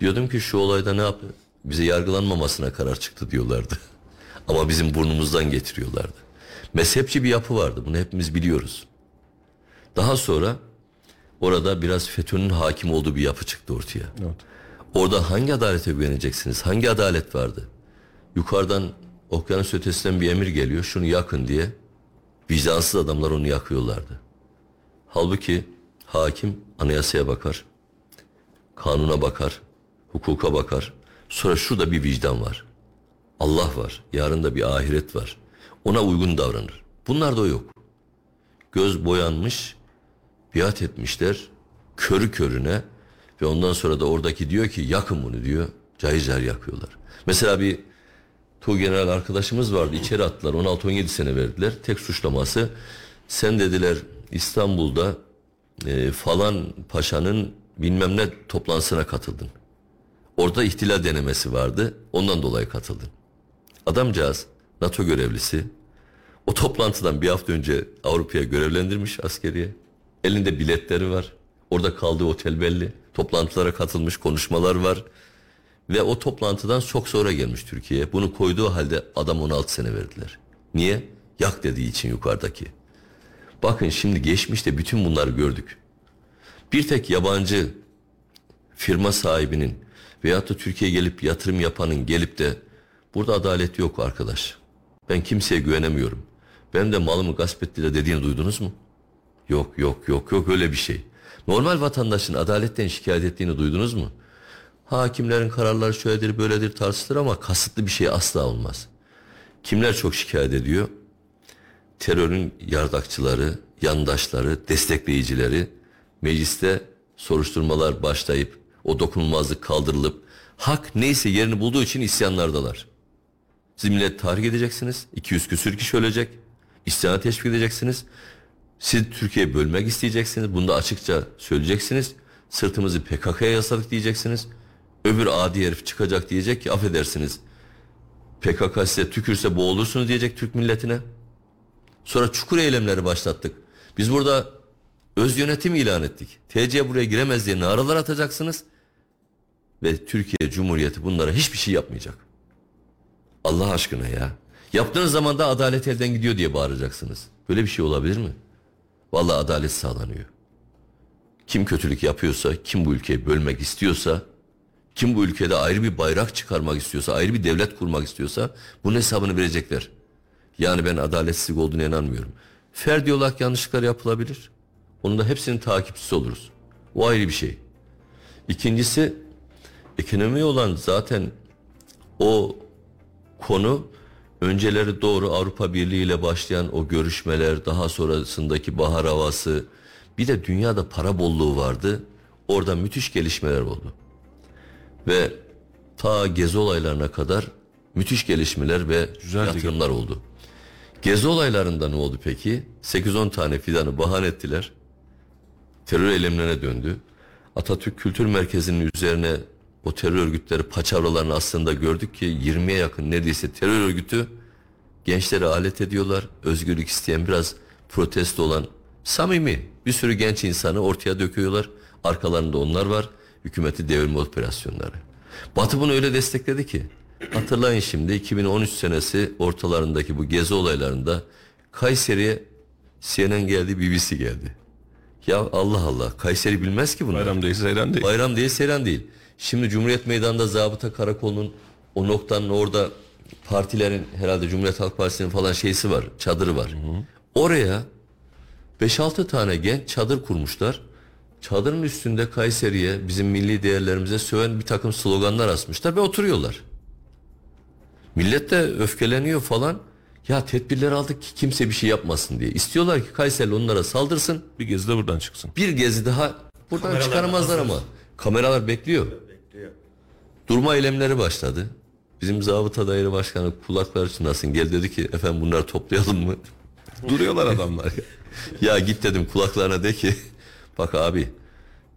diyordum ki şu olayda ne yapıyor? Bize yargılanmamasına karar çıktı diyorlardı. Ama bizim burnumuzdan getiriyorlardı. Mezhepçi bir yapı vardı. Bunu hepimiz biliyoruz. Daha sonra orada biraz FETÖ'nün hakim olduğu bir yapı çıktı ortaya. Orada hangi adalete güveneceksiniz? Hangi adalet vardı? Yukarıdan okyanus ötesinden bir emir geliyor. Şunu yakın diye. Vicdansız adamlar onu yakıyorlardı. Halbuki hakim anayasaya bakar. Kanuna bakar. Hukuka bakar. Sonra şurada bir vicdan var. Allah var. Yarın da bir ahiret var. Ona uygun davranır. Bunlar da yok. Göz boyanmış, biat etmişler körü körüne ve ondan sonra da oradaki diyor ki yakın bunu diyor. Cayır cayır yakıyorlar. Mesela bir Tuğgeneral arkadaşımız vardı. içeri attılar. 16-17 sene verdiler. Tek suçlaması sen dediler İstanbul'da e, falan paşanın bilmem ne toplantısına katıldın. Orada ihtilal denemesi vardı. Ondan dolayı katıldın. Adamcağız NATO görevlisi. O toplantıdan bir hafta önce Avrupa'ya görevlendirmiş askeriye. Elinde biletleri var. Orada kaldığı otel belli. Toplantılara katılmış, konuşmalar var. Ve o toplantıdan çok sonra gelmiş Türkiye'ye. Bunu koyduğu halde adam 16 sene verdiler. Niye? Yak dediği için yukarıdaki. Bakın şimdi geçmişte bütün bunları gördük. Bir tek yabancı firma sahibinin veyahut da Türkiye'ye gelip yatırım yapanın gelip de burada adalet yok arkadaş. Ben kimseye güvenemiyorum. Ben de malımı gasp ettiler dediğini duydunuz mu? Yok yok yok yok öyle bir şey. Normal vatandaşın adaletten şikayet ettiğini duydunuz mu? Hakimlerin kararları şöyledir böyledir tartışılır ama kasıtlı bir şey asla olmaz. Kimler çok şikayet ediyor? Terörün yardakçıları, yandaşları, destekleyicileri mecliste soruşturmalar başlayıp o dokunulmazlık kaldırılıp hak neyse yerini bulduğu için isyanlardalar. Siz millet tahrik edeceksiniz. 200 küsür kişi ölecek. İsyana teşvik edeceksiniz. Siz Türkiye'yi bölmek isteyeceksiniz. Bunu da açıkça söyleyeceksiniz. Sırtımızı PKK'ya yasladık diyeceksiniz. Öbür adi herif çıkacak diyecek ki affedersiniz. PKK size tükürse boğulursunuz diyecek Türk milletine. Sonra çukur eylemleri başlattık. Biz burada öz yönetim ilan ettik. TC buraya giremez diye naralar atacaksınız. ve Türkiye Cumhuriyeti bunlara hiçbir şey yapmayacak. Allah aşkına ya. Yaptığınız zaman da adalet elden gidiyor diye bağıracaksınız. Böyle bir şey olabilir mi? Vallahi adalet sağlanıyor. Kim kötülük yapıyorsa, kim bu ülkeyi bölmek istiyorsa, kim bu ülkede ayrı bir bayrak çıkarmak istiyorsa, ayrı bir devlet kurmak istiyorsa bunun hesabını verecekler. Yani ben adaletsizlik olduğuna inanmıyorum. Ferdi olarak yanlışlıklar yapılabilir. Onun da hepsinin takipçisi oluruz. O ayrı bir şey. İkincisi ekonomi olan zaten o konu önceleri doğru Avrupa Birliği ile başlayan o görüşmeler, daha sonrasındaki bahar havası, bir de dünyada para bolluğu vardı. Orada müthiş gelişmeler oldu. Ve ta gezi olaylarına kadar müthiş gelişmeler ve Güzeldi. yatırımlar oldu. Gezi olaylarında ne oldu peki? 8-10 tane fidanı bahane ettiler. Terör eylemlerine döndü. Atatürk Kültür Merkezi'nin üzerine o terör örgütleri paçavralarını aslında gördük ki 20'ye yakın neredeyse terör örgütü gençleri alet ediyorlar. Özgürlük isteyen biraz protesto olan samimi bir sürü genç insanı ortaya döküyorlar. Arkalarında onlar var. Hükümeti devirme operasyonları. Batı bunu öyle destekledi ki. Hatırlayın şimdi 2013 senesi ortalarındaki bu gezi olaylarında Kayseri'ye CNN geldi, BBC geldi. Ya Allah Allah Kayseri bilmez ki bunu. Bayramdayız seyran değil. Bayram değil, seyran değil. Şimdi Cumhuriyet Meydanı'nda zabıta karakolunun o noktanın orada partilerin herhalde Cumhuriyet Halk Partisi'nin falan şeysi var, çadırı var. Oraya 5-6 tane genç çadır kurmuşlar. Çadırın üstünde Kayseri'ye, bizim milli değerlerimize söven bir takım sloganlar asmışlar ve oturuyorlar. Millet de öfkeleniyor falan. Ya tedbirler aldık ki kimse bir şey yapmasın diye. İstiyorlar ki Kayseri onlara saldırsın. Bir gezi de buradan çıksın. Bir gezi daha buradan Kameralar çıkaramazlar ama. Kameralar bekliyor. Bekliyor. Durma eylemleri başladı. Bizim zabıta daire başkanı kulaklar çınlasın. Gel dedi ki efendim bunları toplayalım mı? Duruyorlar adamlar. ya. ya git dedim kulaklarına de ki bak abi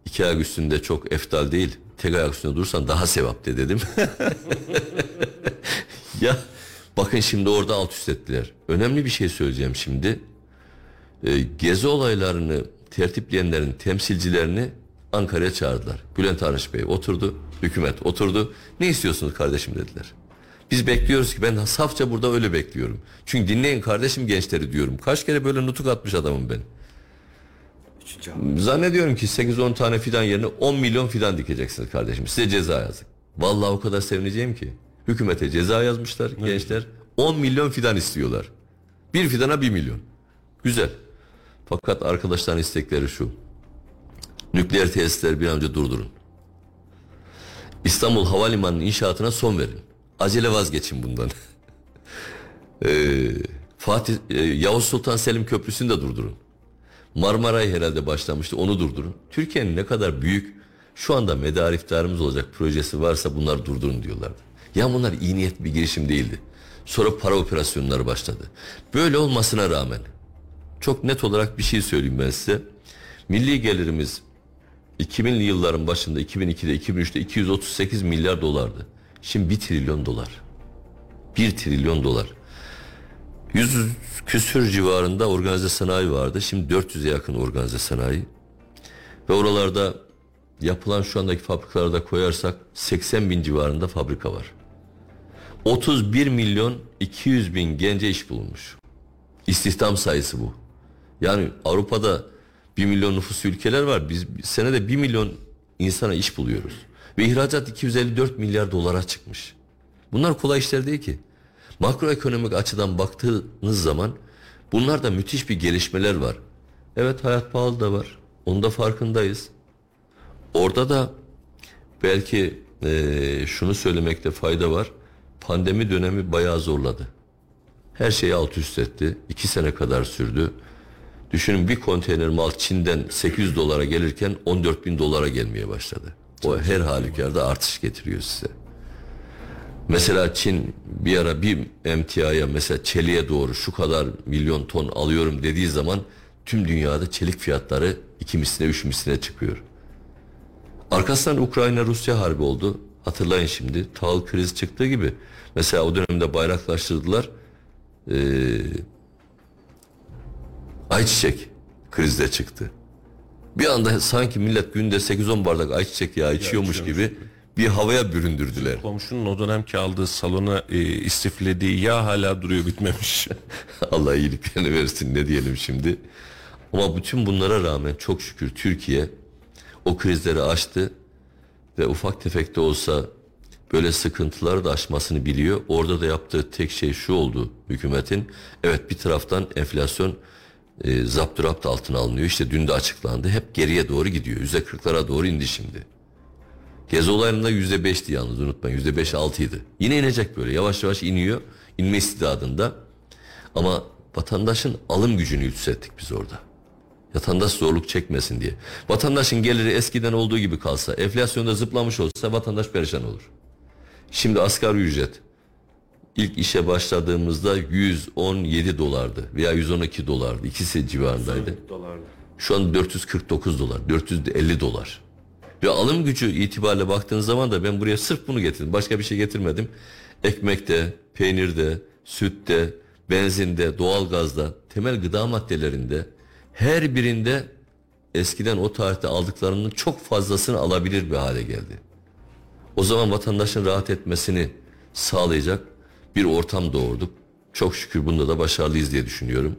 iki ayak üstünde çok eftal değil. Tek ayak üstünde durursan daha sevap de dedim. ya bakın şimdi orada alt üst ettiler. Önemli bir şey söyleyeceğim şimdi. Ee, gezi olaylarını tertipleyenlerin temsilcilerini Ankara'ya çağırdılar. Bülent Arınç Bey oturdu, hükümet oturdu. Ne istiyorsunuz kardeşim dediler. Biz bekliyoruz ki ben safça burada öyle bekliyorum. Çünkü dinleyin kardeşim gençleri diyorum. Kaç kere böyle nutuk atmış adamım ben. Üçüncü hamle. Zannediyorum ki 8-10 tane fidan yerine 10 milyon fidan dikeceksiniz kardeşim. Size ceza yazdık. Vallahi o kadar sevineceğim ki. Hükümete ceza yazmışlar gençler. 10 milyon fidan istiyorlar. Bir fidana 1 milyon. Güzel. Fakat arkadaşların istekleri şu. Nükleer tesisleri bir an önce durdurun. İstanbul Havalimanı'nın inşaatına son verin. Acele vazgeçin bundan. Ee, Fatih e, Yavuz Sultan Selim Köprüsü'nü de durdurun. Marmaray herhalde başlamıştı onu durdurun. Türkiye'nin ne kadar büyük şu anda medar iftarımız olacak projesi varsa bunları durdurun diyorlardı. Ya bunlar iyi niyet bir girişim değildi. Sonra para operasyonları başladı. Böyle olmasına rağmen çok net olarak bir şey söyleyeyim ben size. Milli gelirimiz 2000'li yılların başında 2002'de 2003'te 238 milyar dolardı. Şimdi 1 trilyon dolar. 1 trilyon dolar. 100 küsür civarında organize sanayi vardı. Şimdi 400'e yakın organize sanayi. Ve oralarda yapılan şu andaki fabrikalarda koyarsak 80 bin civarında fabrika var. 31 milyon 200 bin gence iş bulunmuş. İstihdam sayısı bu. Yani Avrupa'da 1 milyon nüfuslu ülkeler var. Biz senede 1 milyon insana iş buluyoruz. Ve ihracat 254 milyar dolara çıkmış. Bunlar kolay işler değil ki. Makroekonomik açıdan baktığınız zaman bunlarda müthiş bir gelişmeler var. Evet hayat pahalı da var. Onun da farkındayız. Orada da belki eee, şunu söylemekte fayda var. Pandemi dönemi bayağı zorladı. Her şeyi alt üst etti. İki sene kadar sürdü. Düşünün bir konteyner mal Çin'den 800 dolara gelirken 14 bin dolara gelmeye başladı. O her halükarda artış getiriyor size. Mesela Çin bir ara bir emtiaya mesela çeliğe doğru şu kadar milyon ton alıyorum dediği zaman tüm dünyada çelik fiyatları iki misline üç misline çıkıyor. Arkasından Ukrayna-Rusya harbi oldu. Hatırlayın şimdi tahıl kriz çıktığı gibi. Mesela o dönemde bayraklaştırdılar. Ee, ayçiçek krizde çıktı. Bir anda sanki millet günde 8-10 bardak ayçiçek yağı içiyormuş gibi bir havaya büründürdüler. Komşunun o dönemki aldığı salona e, istiflediği yağ hala duruyor bitmemiş. Allah iyiliklerini versin ne diyelim şimdi. Ama bütün bunlara rağmen çok şükür Türkiye o krizleri aştı ve ufak tefek de olsa böyle sıkıntıları da aşmasını biliyor. Orada da yaptığı tek şey şu oldu hükümetin. Evet bir taraftan enflasyon e, zapturapt altına alınıyor. İşte dün de açıklandı. Hep geriye doğru gidiyor. Yüzde kırklara doğru indi şimdi. Gezi olaylarında yüzde beşti yalnız unutmayın. Yüzde beş altıydı. Yine inecek böyle. Yavaş yavaş iniyor. İnme istidadında. Ama vatandaşın alım gücünü yükselttik biz orada. Vatandaş zorluk çekmesin diye. Vatandaşın geliri eskiden olduğu gibi kalsa, enflasyonda zıplamış olsa vatandaş perişan olur. Şimdi asgari ücret ilk işe başladığımızda 117 dolardı veya 112 dolardı. İkisi civarındaydı. Şu an 449 dolar, 450 dolar. Ve alım gücü itibariyle baktığınız zaman da ben buraya sırf bunu getirdim. Başka bir şey getirmedim. Ekmekte, peynirde, sütte, benzinde, doğalgazda, temel gıda maddelerinde her birinde eskiden o tarihte aldıklarının çok fazlasını alabilir bir hale geldi. O zaman vatandaşın rahat etmesini sağlayacak bir ortam doğurduk. Çok şükür bunda da başarılıyız diye düşünüyorum.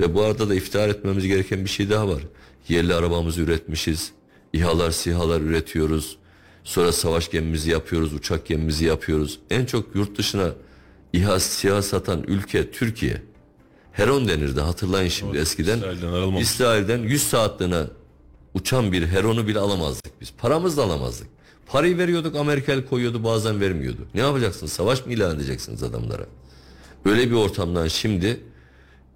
Ve bu arada da iftihar etmemiz gereken bir şey daha var. Yerli arabamızı üretmişiz. İHA'lar, SİHA'lar üretiyoruz. Sonra savaş gemimizi yapıyoruz, uçak gemimizi yapıyoruz. En çok yurt dışına İHA, SİHA satan ülke Türkiye. Heron denirdi hatırlayın şimdi eskiden. İsrail'den. İsrail'den 100 saatliğine uçan bir Heron'u bile alamazdık biz. Paramızla alamazdık. Parayı veriyorduk Amerikalı koyuyordu bazen vermiyordu. Ne yapacaksınız? Savaş mı ilan edeceksiniz adamlara? Öyle bir ortamdan şimdi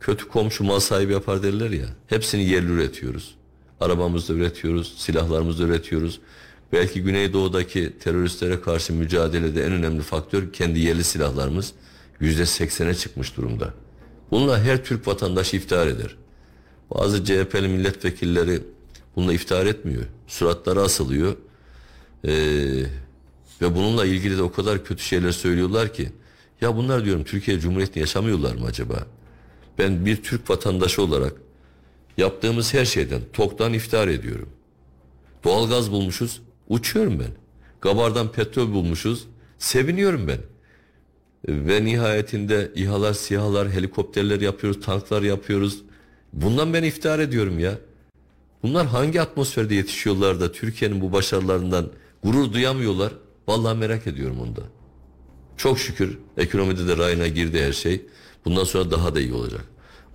kötü komşu mal sahibi yapar derler ya. Hepsini yerli üretiyoruz. Arabamızda üretiyoruz, silahlarımızda üretiyoruz. Belki Güneydoğu'daki teröristlere karşı mücadelede en önemli faktör kendi yerli silahlarımız yüzde seksene çıkmış durumda. Bununla her Türk vatandaşı iftihar eder. Bazı CHP'li milletvekilleri bununla iftihar etmiyor. Suratları asılıyor. Ee, ve bununla ilgili de o kadar kötü şeyler söylüyorlar ki ya bunlar diyorum Türkiye Cumhuriyeti'nde yaşamıyorlar mı acaba? Ben bir Türk vatandaşı olarak yaptığımız her şeyden toktan iftihar ediyorum. Doğalgaz bulmuşuz, uçuyorum ben. Gabardan petrol bulmuşuz, seviniyorum ben. Ve nihayetinde İHA'lar, SİHA'lar, helikopterler yapıyoruz, tanklar yapıyoruz. Bundan ben iftihar ediyorum ya. Bunlar hangi atmosferde yetişiyorlar da Türkiye'nin bu başarılarından gurur duyamıyorlar? Vallahi merak ediyorum onda. Çok şükür ekonomide de rayına girdi her şey. Bundan sonra daha da iyi olacak.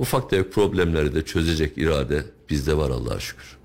Ufak tefek problemleri de çözecek irade bizde var Allah'a şükür.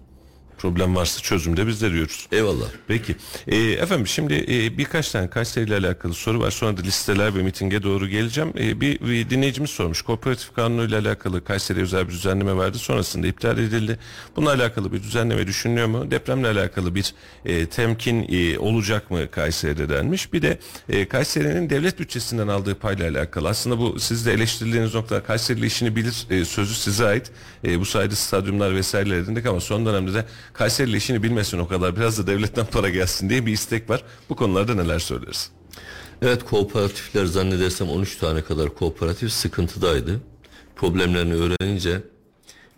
Problem varsa çözümde biz de diyoruz. Eyvallah. Peki. Ee, efendim şimdi e, birkaç tane Kayseri ile alakalı soru var. Sonra da listeler ve mitinge doğru geleceğim. Ee, bir, bir dinleyicimiz sormuş. Kooperatif kanunu ile alakalı Kayseri özel bir düzenleme verdi. Sonrasında iptal edildi. Bununla alakalı bir düzenleme düşünülüyor mu? Depremle alakalı bir e, temkin e, olacak mı Kayseri'de denmiş. Bir de e, Kayseri'nin devlet bütçesinden aldığı payla alakalı. Aslında bu siz de eleştirdiğiniz nokta Kayseri'li işini bilir e, sözü size ait. E, bu sayede stadyumlar vesaireler edindik ama son dönemde de Kayseri'li işini bilmesin o kadar. Biraz da devletten para gelsin diye bir istek var. Bu konularda neler söyleriz? Evet kooperatifler zannedersem 13 tane kadar kooperatif sıkıntıdaydı. Problemlerini öğrenince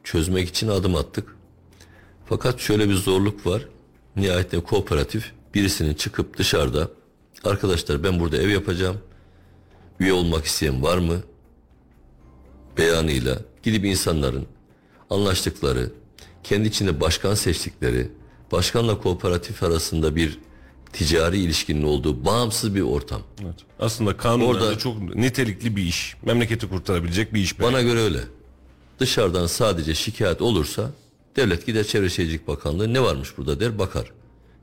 çözmek için adım attık. Fakat şöyle bir zorluk var. Nihayetinde kooperatif birisinin çıkıp dışarıda arkadaşlar ben burada ev yapacağım. Üye olmak isteyen var mı? Beyanıyla gidip insanların anlaştıkları, kendi içinde başkan seçtikleri, başkanla kooperatif arasında bir ticari ilişkinin olduğu bağımsız bir ortam. Evet. Aslında kanunlarda çok nitelikli bir iş. Memleketi kurtarabilecek bir iş. Bana göre öyle. Dışarıdan sadece şikayet olursa devlet gider Çevre Şehircilik Bakanlığı ne varmış burada der bakar.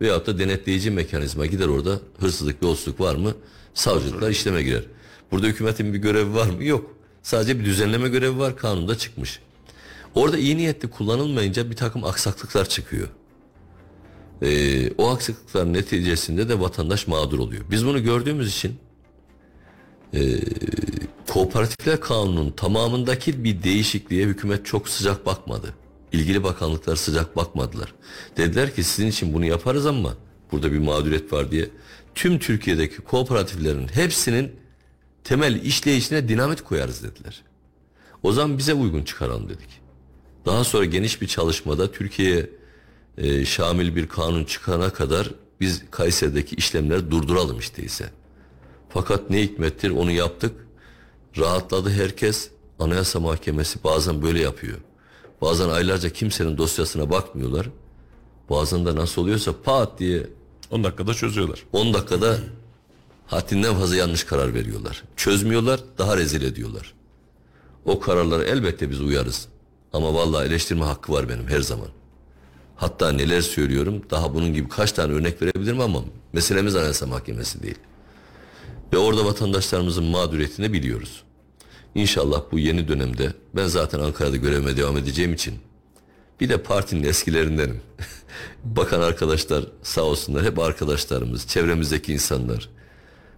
Veyahut da denetleyici mekanizma gider orada hırsızlık yolsuzluk var mı savcılıklar işleme girer. Burada hükümetin bir görevi var mı? Yok. Sadece bir düzenleme görevi var kanunda çıkmış. Orada iyi niyetli kullanılmayınca bir takım aksaklıklar çıkıyor. Ee, o aksaklıklar neticesinde de vatandaş mağdur oluyor. Biz bunu gördüğümüz için Kooperatifler Kanunu'nun tamamındaki bir değişikliğe hükümet çok sıcak bakmadı. İlgili bakanlıklar sıcak bakmadılar. Dediler ki sizin için bunu yaparız ama burada bir mağduriyet var diye. Tüm Türkiye'deki kooperatiflerin hepsinin temel işleyişine dinamit koyarız dediler. O zaman bize uygun çıkaralım dedik. Daha sonra geniş bir çalışmada Türkiye'ye e, şamil bir kanun çıkana kadar biz Kayseri'deki işlemleri durduralım işteyse. Fakat ne hikmettir onu yaptık. Rahatladı herkes. Anayasa Mahkemesi bazen böyle yapıyor. Bazen aylarca kimsenin dosyasına bakmıyorlar. Bazen de nasıl oluyorsa pat diye 10 dakikada çözüyorlar. 10 dakikada haddinden fazla yanlış karar veriyorlar. Çözmüyorlar, daha rezil ediyorlar. O kararlara elbette biz uyarız. Ama vallahi eleştirme hakkı var benim her zaman. Hatta neler söylüyorum daha bunun gibi kaç tane örnek verebilirim ama meselemiz Anayasa Mahkemesi değil. Ve orada vatandaşlarımızın mağduriyetini biliyoruz. İnşallah bu yeni dönemde ben zaten Ankara'da görevime devam edeceğim için bir de partinin eskilerindenim. Bakan arkadaşlar sağ olsunlar hep arkadaşlarımız, çevremizdeki insanlar.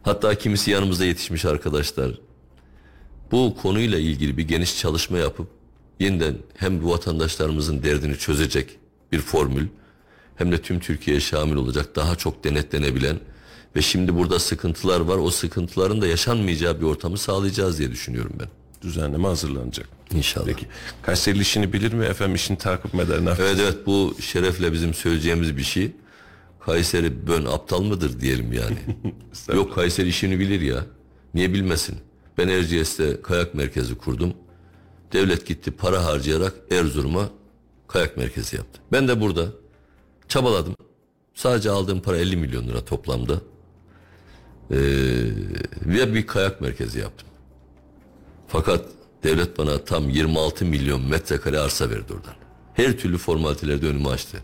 Hatta kimisi yanımızda yetişmiş arkadaşlar. Bu konuyla ilgili bir geniş çalışma yapıp yeniden hem bu vatandaşlarımızın derdini çözecek bir formül hem de tüm Türkiye'ye şamil olacak daha çok denetlenebilen ve şimdi burada sıkıntılar var. O sıkıntıların da yaşanmayacağı bir ortamı sağlayacağız diye düşünüyorum ben. Düzenleme hazırlanacak. İnşallah. Peki Kayseri işini bilir mi efendim işini takip eder? Evet evet bu şerefle bizim söyleyeceğimiz bir şey. Kayseri bön aptal mıdır diyelim yani. Yok Kayseri işini bilir ya. Niye bilmesin? Ben Erciyes'te kayak merkezi kurdum. Devlet gitti para harcayarak Erzurum'a kayak merkezi yaptı. Ben de burada çabaladım. Sadece aldığım para 50 milyon lira toplamda. Ee, ve bir kayak merkezi yaptım. Fakat devlet bana tam 26 milyon metrekare arsa verdi oradan. Her türlü formaliteleri de önüme açtı.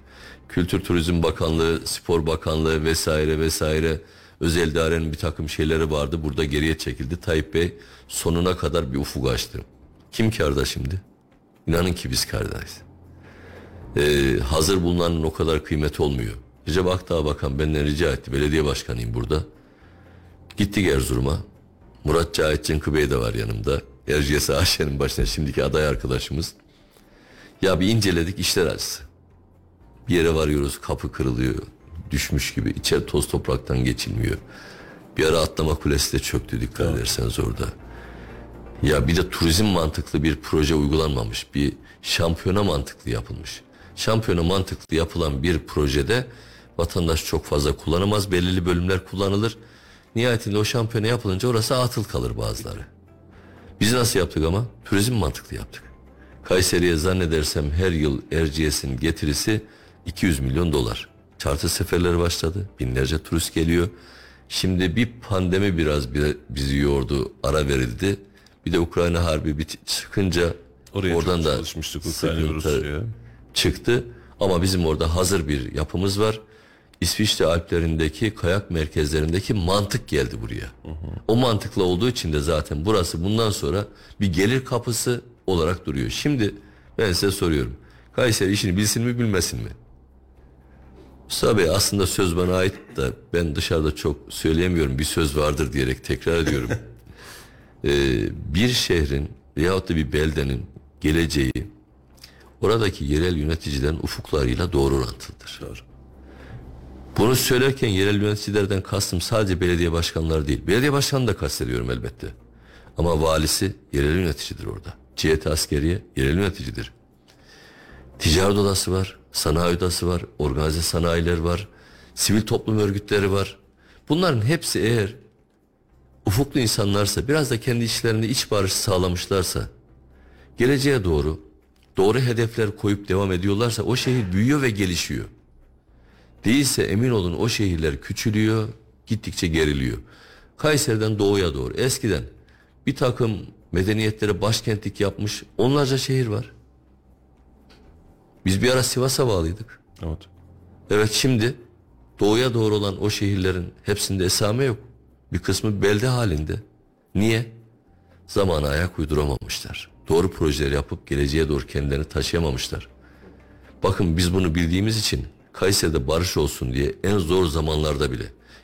Kültür Turizm Bakanlığı, Spor Bakanlığı vesaire vesaire özel idarenin bir takım şeyleri vardı. Burada geriye çekildi. Tayyip Bey sonuna kadar bir ufuk açtı. Kim karda şimdi? İnanın ki biz kardayız. Ee, hazır bulunanın o kadar kıymeti olmuyor. Recep Akdağ Bakan benden rica etti. Belediye başkanıyım burada. Gittik Erzurum'a. Murat Cahit Cenkı Bey de var yanımda. Erciyes AŞ'nin başına şimdiki aday arkadaşımız. Ya bir inceledik işler acısı. Bir yere varıyoruz kapı kırılıyor. Düşmüş gibi. içeri toz topraktan geçilmiyor. Bir ara atlama kulesi de çöktü dikkat ederseniz orada. Ya bir de turizm mantıklı bir proje uygulanmamış. Bir şampiyona mantıklı yapılmış. Şampiyona mantıklı yapılan bir projede vatandaş çok fazla kullanamaz. Belirli bölümler kullanılır. Nihayetinde o şampiyona yapılınca orası atıl kalır bazıları. Biz nasıl yaptık ama? Turizm mantıklı yaptık. Kayseri'ye zannedersem her yıl Erciyes'in getirisi 200 milyon dolar. Charter seferleri başladı. Binlerce turist geliyor. Şimdi bir pandemi biraz bir- bizi yordu, ara verildi. Bir de Ukrayna harbi bit çıkınca Oraya oradan da çalışmıştık Ukrayna ve sıkıntı çıktı. Ama bizim orada hazır bir yapımız var. İsviçre Alplerindeki kayak merkezlerindeki mantık geldi buraya. O mantıkla olduğu için de zaten burası bundan sonra bir gelir kapısı olarak duruyor. Şimdi ben size soruyorum. Kayseri işini bilsin mi bilmesin mi? Mustafa Bey aslında söz bana ait da ben dışarıda çok söyleyemiyorum. Bir söz vardır diyerek tekrar ediyorum. Ee, bir şehrin veyahut da bir beldenin geleceği oradaki yerel yöneticiden ufuklarıyla doğru orantılıdır. Bunu söylerken yerel yöneticilerden kastım sadece belediye başkanları değil. Belediye başkanını da kastediyorum elbette. Ama valisi yerel yöneticidir orada. Cihet askeriye yerel yöneticidir. Ticaret odası var, sanayi odası var, organize sanayiler var, sivil toplum örgütleri var. Bunların hepsi eğer ufuklu insanlarsa, biraz da kendi işlerinde iç barış sağlamışlarsa, geleceğe doğru doğru hedefler koyup devam ediyorlarsa o şehir büyüyor ve gelişiyor. Değilse emin olun o şehirler küçülüyor, gittikçe geriliyor. Kayseri'den doğuya doğru eskiden bir takım medeniyetlere başkentlik yapmış onlarca şehir var. Biz bir ara Sivas'a bağlıydık. Evet. Evet şimdi doğuya doğru olan o şehirlerin hepsinde esame yok. Bir kısmı belde halinde. Niye? Zamana ayak uyduramamışlar. Doğru projeler yapıp geleceğe doğru kendilerini taşıyamamışlar. Bakın biz bunu bildiğimiz için Kayseri'de barış olsun diye en zor zamanlarda bile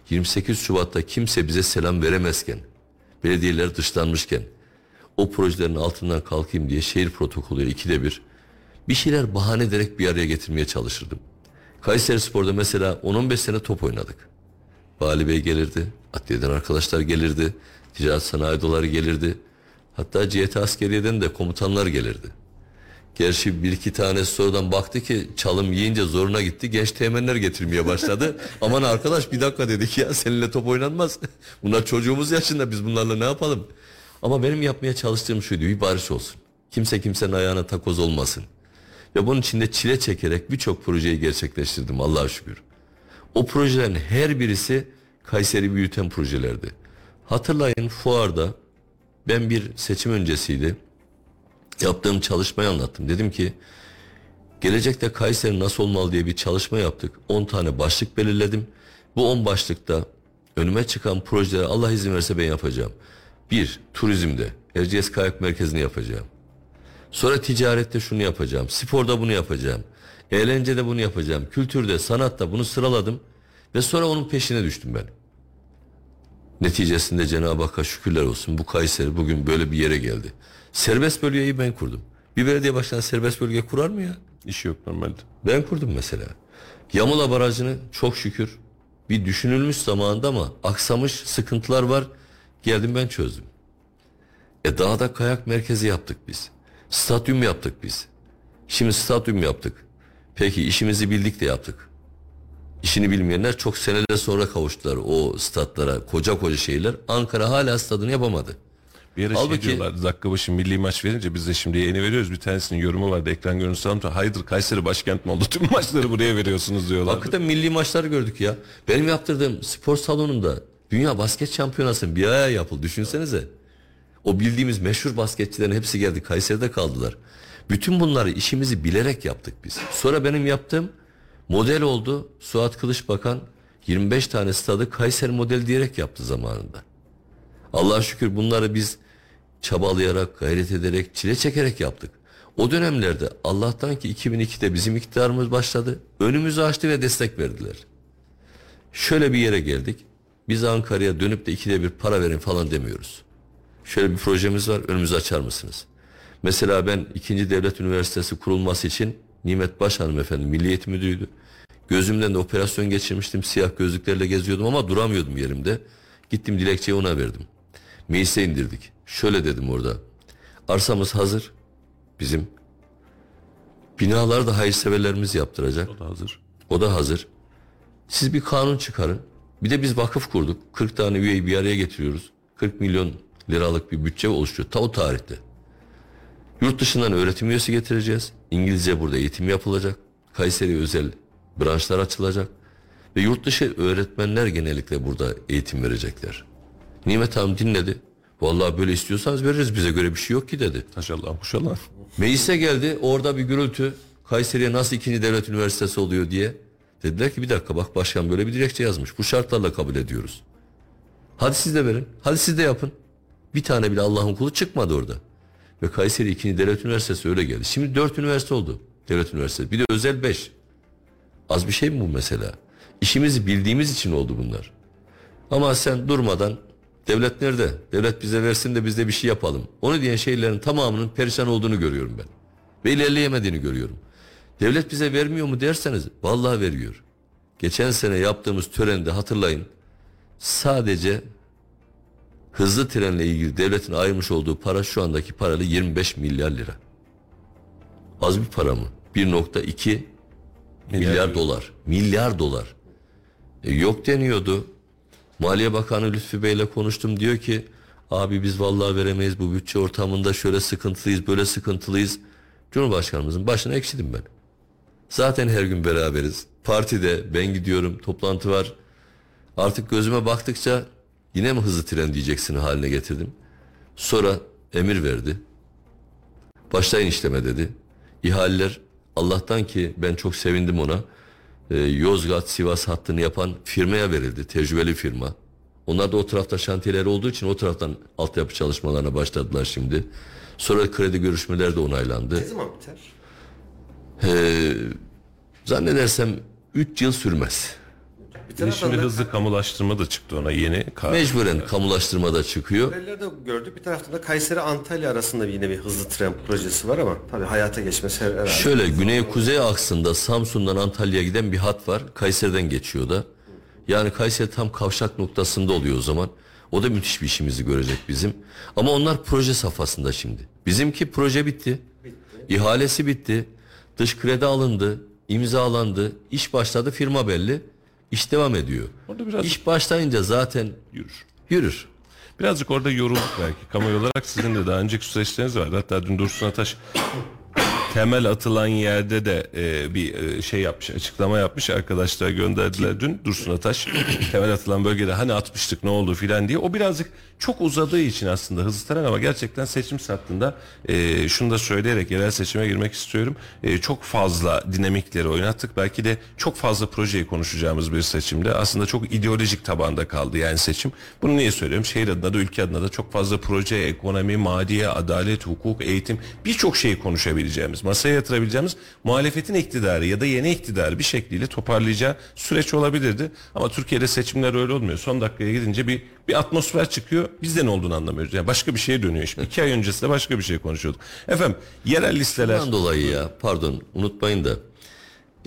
28 Şubat'ta kimse bize selam veremezken, belediyeler dışlanmışken o projelerin altından kalkayım diye şehir protokolü ikide bir bir şeyler bahane ederek bir araya getirmeye çalışırdım. Kayseri Spor'da mesela 10-15 sene top oynadık. Vali Bey gelirdi, adliyeden arkadaşlar gelirdi, ticaret sanayi doları gelirdi. Hatta CHT askeriyeden de komutanlar gelirdi. Gerçi bir iki tane sonradan baktı ki çalım yiyince zoruna gitti. Genç teğmenler getirmeye başladı. Aman arkadaş bir dakika dedik ya seninle top oynanmaz. Bunlar çocuğumuz yaşında biz bunlarla ne yapalım? Ama benim yapmaya çalıştığım şuydu bir barış olsun. Kimse kimsenin ayağına takoz olmasın. Ve bunun içinde çile çekerek birçok projeyi gerçekleştirdim Allah'a şükür. O projelerin her birisi Kayseri büyüten projelerdi. Hatırlayın fuarda ben bir seçim öncesiydi. Yaptığım çalışmayı anlattım. Dedim ki gelecekte Kayseri nasıl olmalı diye bir çalışma yaptık. 10 tane başlık belirledim. Bu 10 başlıkta önüme çıkan projeleri Allah izin verirse ben yapacağım. Bir, turizmde Erciyes Kayak Merkezi'ni yapacağım. Sonra ticarette şunu yapacağım. Sporda bunu yapacağım. Eğlencede bunu yapacağım. Kültürde, sanatta bunu sıraladım. Ve sonra onun peşine düştüm ben. Neticesinde Cenab-ı Hakk'a şükürler olsun. Bu Kayseri bugün böyle bir yere geldi. Serbest bölgeyi ben kurdum. Bir belediye başkanı serbest bölge kurar mı ya? İş yok normalde. Ben kurdum mesela. Yamula Barajı'nı çok şükür bir düşünülmüş zamanında ama aksamış sıkıntılar var. Geldim ben çözdüm. E dağda kayak merkezi yaptık biz. Stadyum yaptık biz. Şimdi stadyum yaptık. Peki işimizi bildik de yaptık. İşini bilmeyenler çok seneler sonra kavuştular o statlara, koca koca şeyler. Ankara hala stadını yapamadı. Bir ara Halbuki- şey diyorlar dakika başı milli maç verince biz de şimdi yeni veriyoruz. Bir tanesinin yorumu vardı ekran görüntüsü almışlar. Hayırdır Kayseri başkent mi oldu? Tüm maçları buraya veriyorsunuz diyorlar. Hakikaten milli maçlar gördük ya. Benim yaptırdığım spor salonunda Dünya Basket Şampiyonası bir aya yapıldı. Düşünsenize. O bildiğimiz meşhur basketçilerin hepsi geldi. Kayseri'de kaldılar. Bütün bunları işimizi bilerek yaptık biz. Sonra benim yaptığım model oldu. Suat Kılıç Bakan 25 tane stadı Kayseri model diyerek yaptı zamanında. Allah'a şükür bunları biz çabalayarak, gayret ederek, çile çekerek yaptık. O dönemlerde Allah'tan ki 2002'de bizim iktidarımız başladı. Önümüzü açtı ve destek verdiler. Şöyle bir yere geldik. Biz Ankara'ya dönüp de ikide bir para verin falan demiyoruz. Şöyle bir projemiz var önümüzü açar mısınız? Mesela ben 2. Devlet Üniversitesi kurulması için Nimet Baş hanımefendi Milli Eğitim Müdürü'ydü. Gözümden de operasyon geçirmiştim. Siyah gözlüklerle geziyordum ama duramıyordum yerimde. Gittim dilekçeyi ona verdim. Meclise indirdik. Şöyle dedim orada. Arsamız hazır. Bizim. Binalar da hayırseverlerimiz yaptıracak. O da hazır. O da hazır. Siz bir kanun çıkarın. Bir de biz vakıf kurduk. 40 tane üyeyi bir araya getiriyoruz. 40 milyon liralık bir bütçe oluşuyor. Ta o tarihte. Yurt dışından öğretim üyesi getireceğiz. İngilizce burada eğitim yapılacak. Kayseri özel branşlar açılacak. Ve yurt dışı öğretmenler genellikle burada eğitim verecekler. Nimet Hanım dinledi. Vallahi böyle istiyorsanız veririz bize göre bir şey yok ki dedi. Maşallah maşallah. Meclise geldi orada bir gürültü. Kayseri'ye nasıl ikinci devlet üniversitesi oluyor diye. Dediler ki bir dakika bak başkan böyle bir dilekçe yazmış. Bu şartlarla kabul ediyoruz. Hadi siz de verin. Hadi siz de yapın. Bir tane bile Allah'ın kulu çıkmadı orada. Ve Kayseri ikinci devlet üniversitesi öyle geldi. Şimdi dört üniversite oldu. Devlet üniversitesi. Bir de özel beş. Az bir şey mi bu mesela? İşimizi bildiğimiz için oldu bunlar. Ama sen durmadan devlet nerede? Devlet bize versin de biz de bir şey yapalım. Onu diyen şeylerin tamamının perişan olduğunu görüyorum ben. Ve ilerleyemediğini görüyorum. Devlet bize vermiyor mu derseniz vallahi veriyor. Geçen sene yaptığımız törende hatırlayın. Sadece hızlı trenle ilgili devletin ayırmış olduğu para şu andaki parayla 25 milyar lira. Az bir para mı? 1.2 milyar, dolar. Milyar dolar. E, yok deniyordu. Maliye Bakanı Lütfü Bey'le konuştum diyor ki abi biz vallahi veremeyiz bu bütçe ortamında şöyle sıkıntılıyız böyle sıkıntılıyız. Cumhurbaşkanımızın başına ekşidim ben. Zaten her gün beraberiz. Partide ben gidiyorum toplantı var. Artık gözüme baktıkça yine mi hızlı tren diyeceksin haline getirdim. Sonra emir verdi. Başlayın işleme dedi. İhaleler Allah'tan ki ben çok sevindim ona. Ee, Yozgat Sivas hattını yapan firmaya verildi. Tecrübeli firma. Onlar da o tarafta şantiyeler olduğu için o taraftan altyapı çalışmalarına başladılar şimdi. Sonra kredi görüşmeleri de onaylandı. Ne zaman biter? Ee, zannedersem 3 yıl sürmez. Bir taraftan şimdi da hızlı kamulaştırma da çıktı ona yeni. Ka- Mecburen kamulaştırma da çıkıyor. haberlerde gördük. Bir taraftan da Kayseri Antalya arasında yine bir hızlı tren projesi var ama tabii hayata geçmesi her- herhalde. Şöyle güney-kuzey aksında Samsun'dan Antalya'ya giden bir hat var. Kayseri'den geçiyor da. Yani Kayseri tam kavşak noktasında oluyor o zaman. O da müthiş bir işimizi görecek bizim. Ama onlar proje safhasında şimdi. Bizimki proje bitti. İhalesi bitti. Dış kredi alındı. imzalandı. iş başladı. Firma belli. İş devam ediyor. Orada biraz- İş başlayınca zaten Yürür. yürür. Birazcık orada yorulduk belki. Kamuoyu olarak sizin de daha önceki süreçleriniz vardı. Hatta dün Dursun Ataş temel atılan yerde de e, bir e, şey yapmış, açıklama yapmış. Arkadaşlar gönderdiler dün Dursun Ataş. temel atılan bölgede hani atmıştık ne oldu filan diye. O birazcık çok uzadığı için aslında hızlı tren ama gerçekten seçim sattığında e, şunu da söyleyerek yerel seçime girmek istiyorum. E, çok fazla dinamikleri oynattık. Belki de çok fazla projeyi konuşacağımız bir seçimde. Aslında çok ideolojik tabanda kaldı yani seçim. Bunu niye söylüyorum? Şehir adına da ülke adına da çok fazla proje, ekonomi, madiye, adalet, hukuk, eğitim birçok şeyi konuşabileceğimiz, masaya yatırabileceğimiz muhalefetin iktidarı ya da yeni iktidarı bir şekliyle toparlayacağı süreç olabilirdi. Ama Türkiye'de seçimler öyle olmuyor. Son dakikaya gidince bir bir atmosfer çıkıyor. Biz de ne olduğunu anlamıyoruz. Yani başka bir şeye dönüyor. Şimdi iki ay öncesinde başka bir şey konuşuyorduk. Efendim yerel listeler Bundan dolayı ya pardon unutmayın da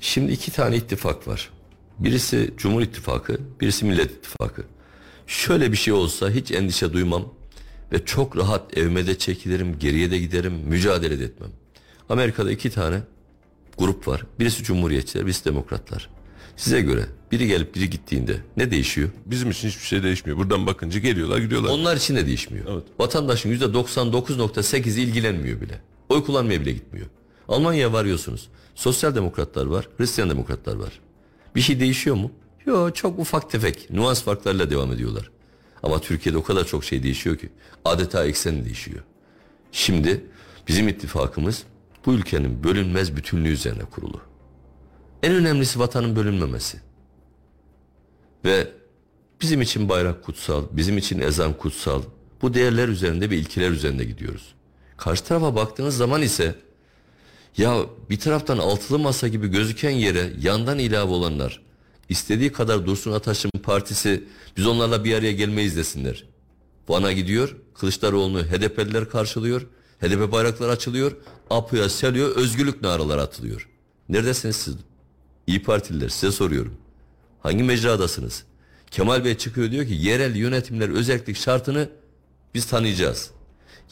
şimdi iki tane ittifak var. Birisi Cumhur İttifakı, birisi Millet İttifakı. Şöyle bir şey olsa hiç endişe duymam ve çok rahat evime de çekilirim, geriye de giderim, mücadele de etmem. Amerika'da iki tane grup var. Birisi Cumhuriyetçiler, birisi Demokratlar. Size göre biri gelip biri gittiğinde ne değişiyor? bizim için hiçbir şey değişmiyor. Buradan bakınca geliyorlar gidiyorlar. Onlar için de değişmiyor. Evet. Vatandaşın %99.8'i ilgilenmiyor bile. Oy kullanmaya bile gitmiyor. Almanya'ya varıyorsunuz. Sosyal demokratlar var, Hristiyan demokratlar var. Bir şey değişiyor mu? Yok çok ufak tefek nüans farklarıyla devam ediyorlar. Ama Türkiye'de o kadar çok şey değişiyor ki adeta eksen değişiyor. Şimdi bizim ittifakımız bu ülkenin bölünmez bütünlüğü üzerine kurulu. En önemlisi vatanın bölünmemesi. Ve bizim için bayrak kutsal, bizim için ezan kutsal. Bu değerler üzerinde ve ilkeler üzerinde gidiyoruz. Karşı tarafa baktığınız zaman ise ya bir taraftan altılı masa gibi gözüken yere yandan ilave olanlar istediği kadar Dursun Ataş'ın partisi biz onlarla bir araya gelmeyiz desinler. Van'a gidiyor Kılıçdaroğlu'nu HDP'liler karşılıyor. HDP bayraklar açılıyor. Apo'ya seliyor özgürlük naraları atılıyor. Neredesiniz siz? İyi Partililer size soruyorum. Hangi mecradasınız? Kemal Bey çıkıyor diyor ki yerel yönetimler özellik şartını biz tanıyacağız.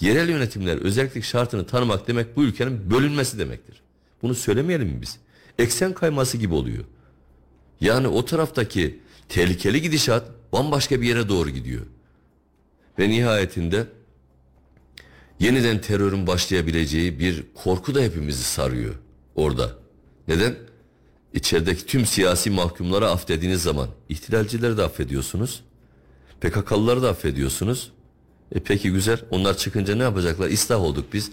Yerel yönetimler özellik şartını tanımak demek bu ülkenin bölünmesi demektir. Bunu söylemeyelim mi biz? Eksen kayması gibi oluyor. Yani o taraftaki tehlikeli gidişat bambaşka bir yere doğru gidiyor. Ve nihayetinde yeniden terörün başlayabileceği bir korku da hepimizi sarıyor orada. Neden? İçerideki tüm siyasi mahkumları affettiğiniz zaman ihtilalcileri de affediyorsunuz. PKK'lıları da affediyorsunuz. E peki güzel. Onlar çıkınca ne yapacaklar? İslah olduk biz.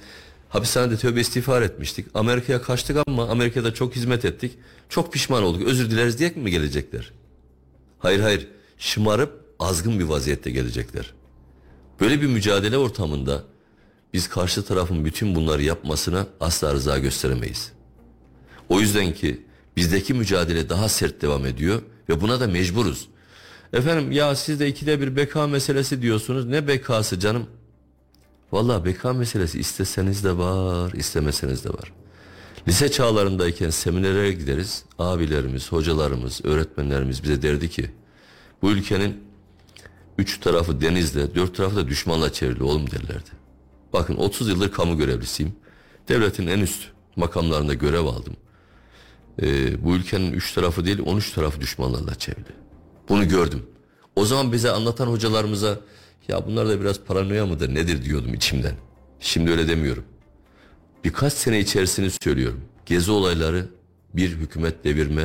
Hapishanede tövbe istiğfar etmiştik. Amerika'ya kaçtık ama Amerika'da çok hizmet ettik. Çok pişman olduk. Özür dileriz diye mi gelecekler? Hayır hayır. Şımarıp azgın bir vaziyette gelecekler. Böyle bir mücadele ortamında biz karşı tarafın bütün bunları yapmasına asla rıza gösteremeyiz. O yüzden ki bizdeki mücadele daha sert devam ediyor ve buna da mecburuz. Efendim ya siz de ikide bir beka meselesi diyorsunuz. Ne bekası canım? Vallahi beka meselesi isteseniz de var, istemeseniz de var. Lise çağlarındayken seminerlere gideriz. Abilerimiz, hocalarımız, öğretmenlerimiz bize derdi ki bu ülkenin üç tarafı denizle, dört tarafı da düşmanla çevrili oğlum derlerdi. Bakın 30 yıldır kamu görevlisiyim. Devletin en üst makamlarında görev aldım. Ee, bu ülkenin üç tarafı değil 13 tarafı düşmanlarla çevrili. Bunu gördüm. O zaman bize anlatan hocalarımıza ya bunlar da biraz paranoya mıdır nedir diyordum içimden. Şimdi öyle demiyorum. Birkaç sene içerisini söylüyorum. Gezi olayları bir hükümet devirme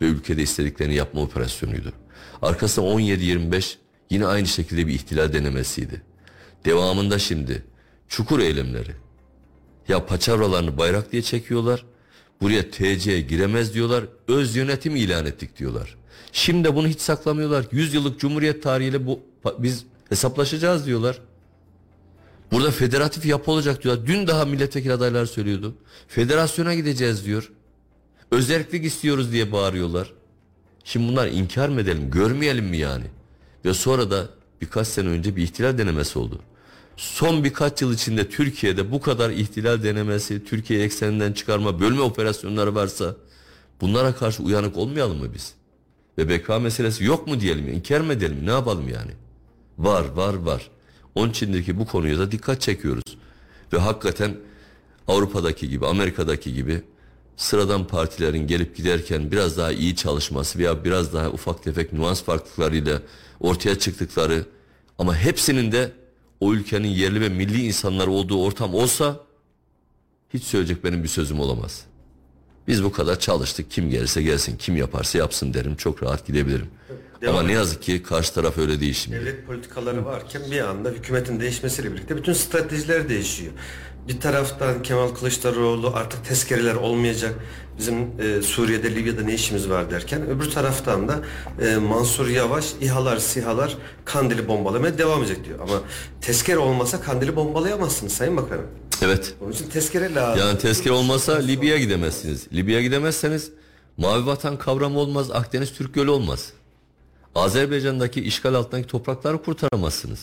ve ülkede istediklerini yapma operasyonuydu. Arkasında 17-25 yine aynı şekilde bir ihtilal denemesiydi. Devamında şimdi çukur eylemleri. Ya paçavralarını bayrak diye çekiyorlar. Buraya TC giremez diyorlar. Öz yönetim ilan ettik diyorlar. Şimdi bunu hiç saklamıyorlar. 100 yıllık cumhuriyet tarihiyle bu biz hesaplaşacağız diyorlar. Burada federatif yapı olacak diyorlar. Dün daha milletvekili adayları söylüyordu. Federasyona gideceğiz diyor. Özellik istiyoruz diye bağırıyorlar. Şimdi bunlar inkar mı edelim, görmeyelim mi yani? Ve sonra da birkaç sene önce bir ihtilal denemesi oldu. Son birkaç yıl içinde Türkiye'de bu kadar ihtilal denemesi, Türkiye ekseninden çıkarma, bölme operasyonları varsa bunlara karşı uyanık olmayalım mı biz? Ve beka meselesi yok mu diyelim, inkar mı edelim, ne yapalım yani? Var, var, var. Onun içindeki bu konuya da dikkat çekiyoruz. Ve hakikaten Avrupa'daki gibi, Amerika'daki gibi sıradan partilerin gelip giderken biraz daha iyi çalışması veya biraz daha ufak tefek nüans farklılıklarıyla ortaya çıktıkları ama hepsinin de o ülkenin yerli ve milli insanlar olduğu ortam olsa hiç söyleyecek benim bir sözüm olamaz. Biz bu kadar çalıştık. Kim gelirse gelsin, kim yaparsa yapsın derim. Çok rahat gidebilirim. Devam Ama ne yazık ki karşı taraf öyle değil şimdi. Devlet politikaları varken bir anda hükümetin değişmesiyle birlikte bütün stratejiler değişiyor. Bir taraftan Kemal Kılıçdaroğlu artık tezkereler olmayacak. Bizim e, Suriye'de, Libya'da ne işimiz var derken öbür taraftan da e, Mansur Yavaş İHA'lar, SİHA'lar Kandil'i bombalamaya devam edecek diyor. Ama tezkere olmasa Kandil'i bombalayamazsınız Sayın Bakanım. Evet. Onun için tezkere lazım. Yani tezkere olmasa Libya'ya gidemezsiniz. Libya'ya gidemezseniz Mavi Vatan kavramı olmaz, Akdeniz Türk Gölü olmaz. Azerbaycan'daki işgal altındaki toprakları kurtaramazsınız.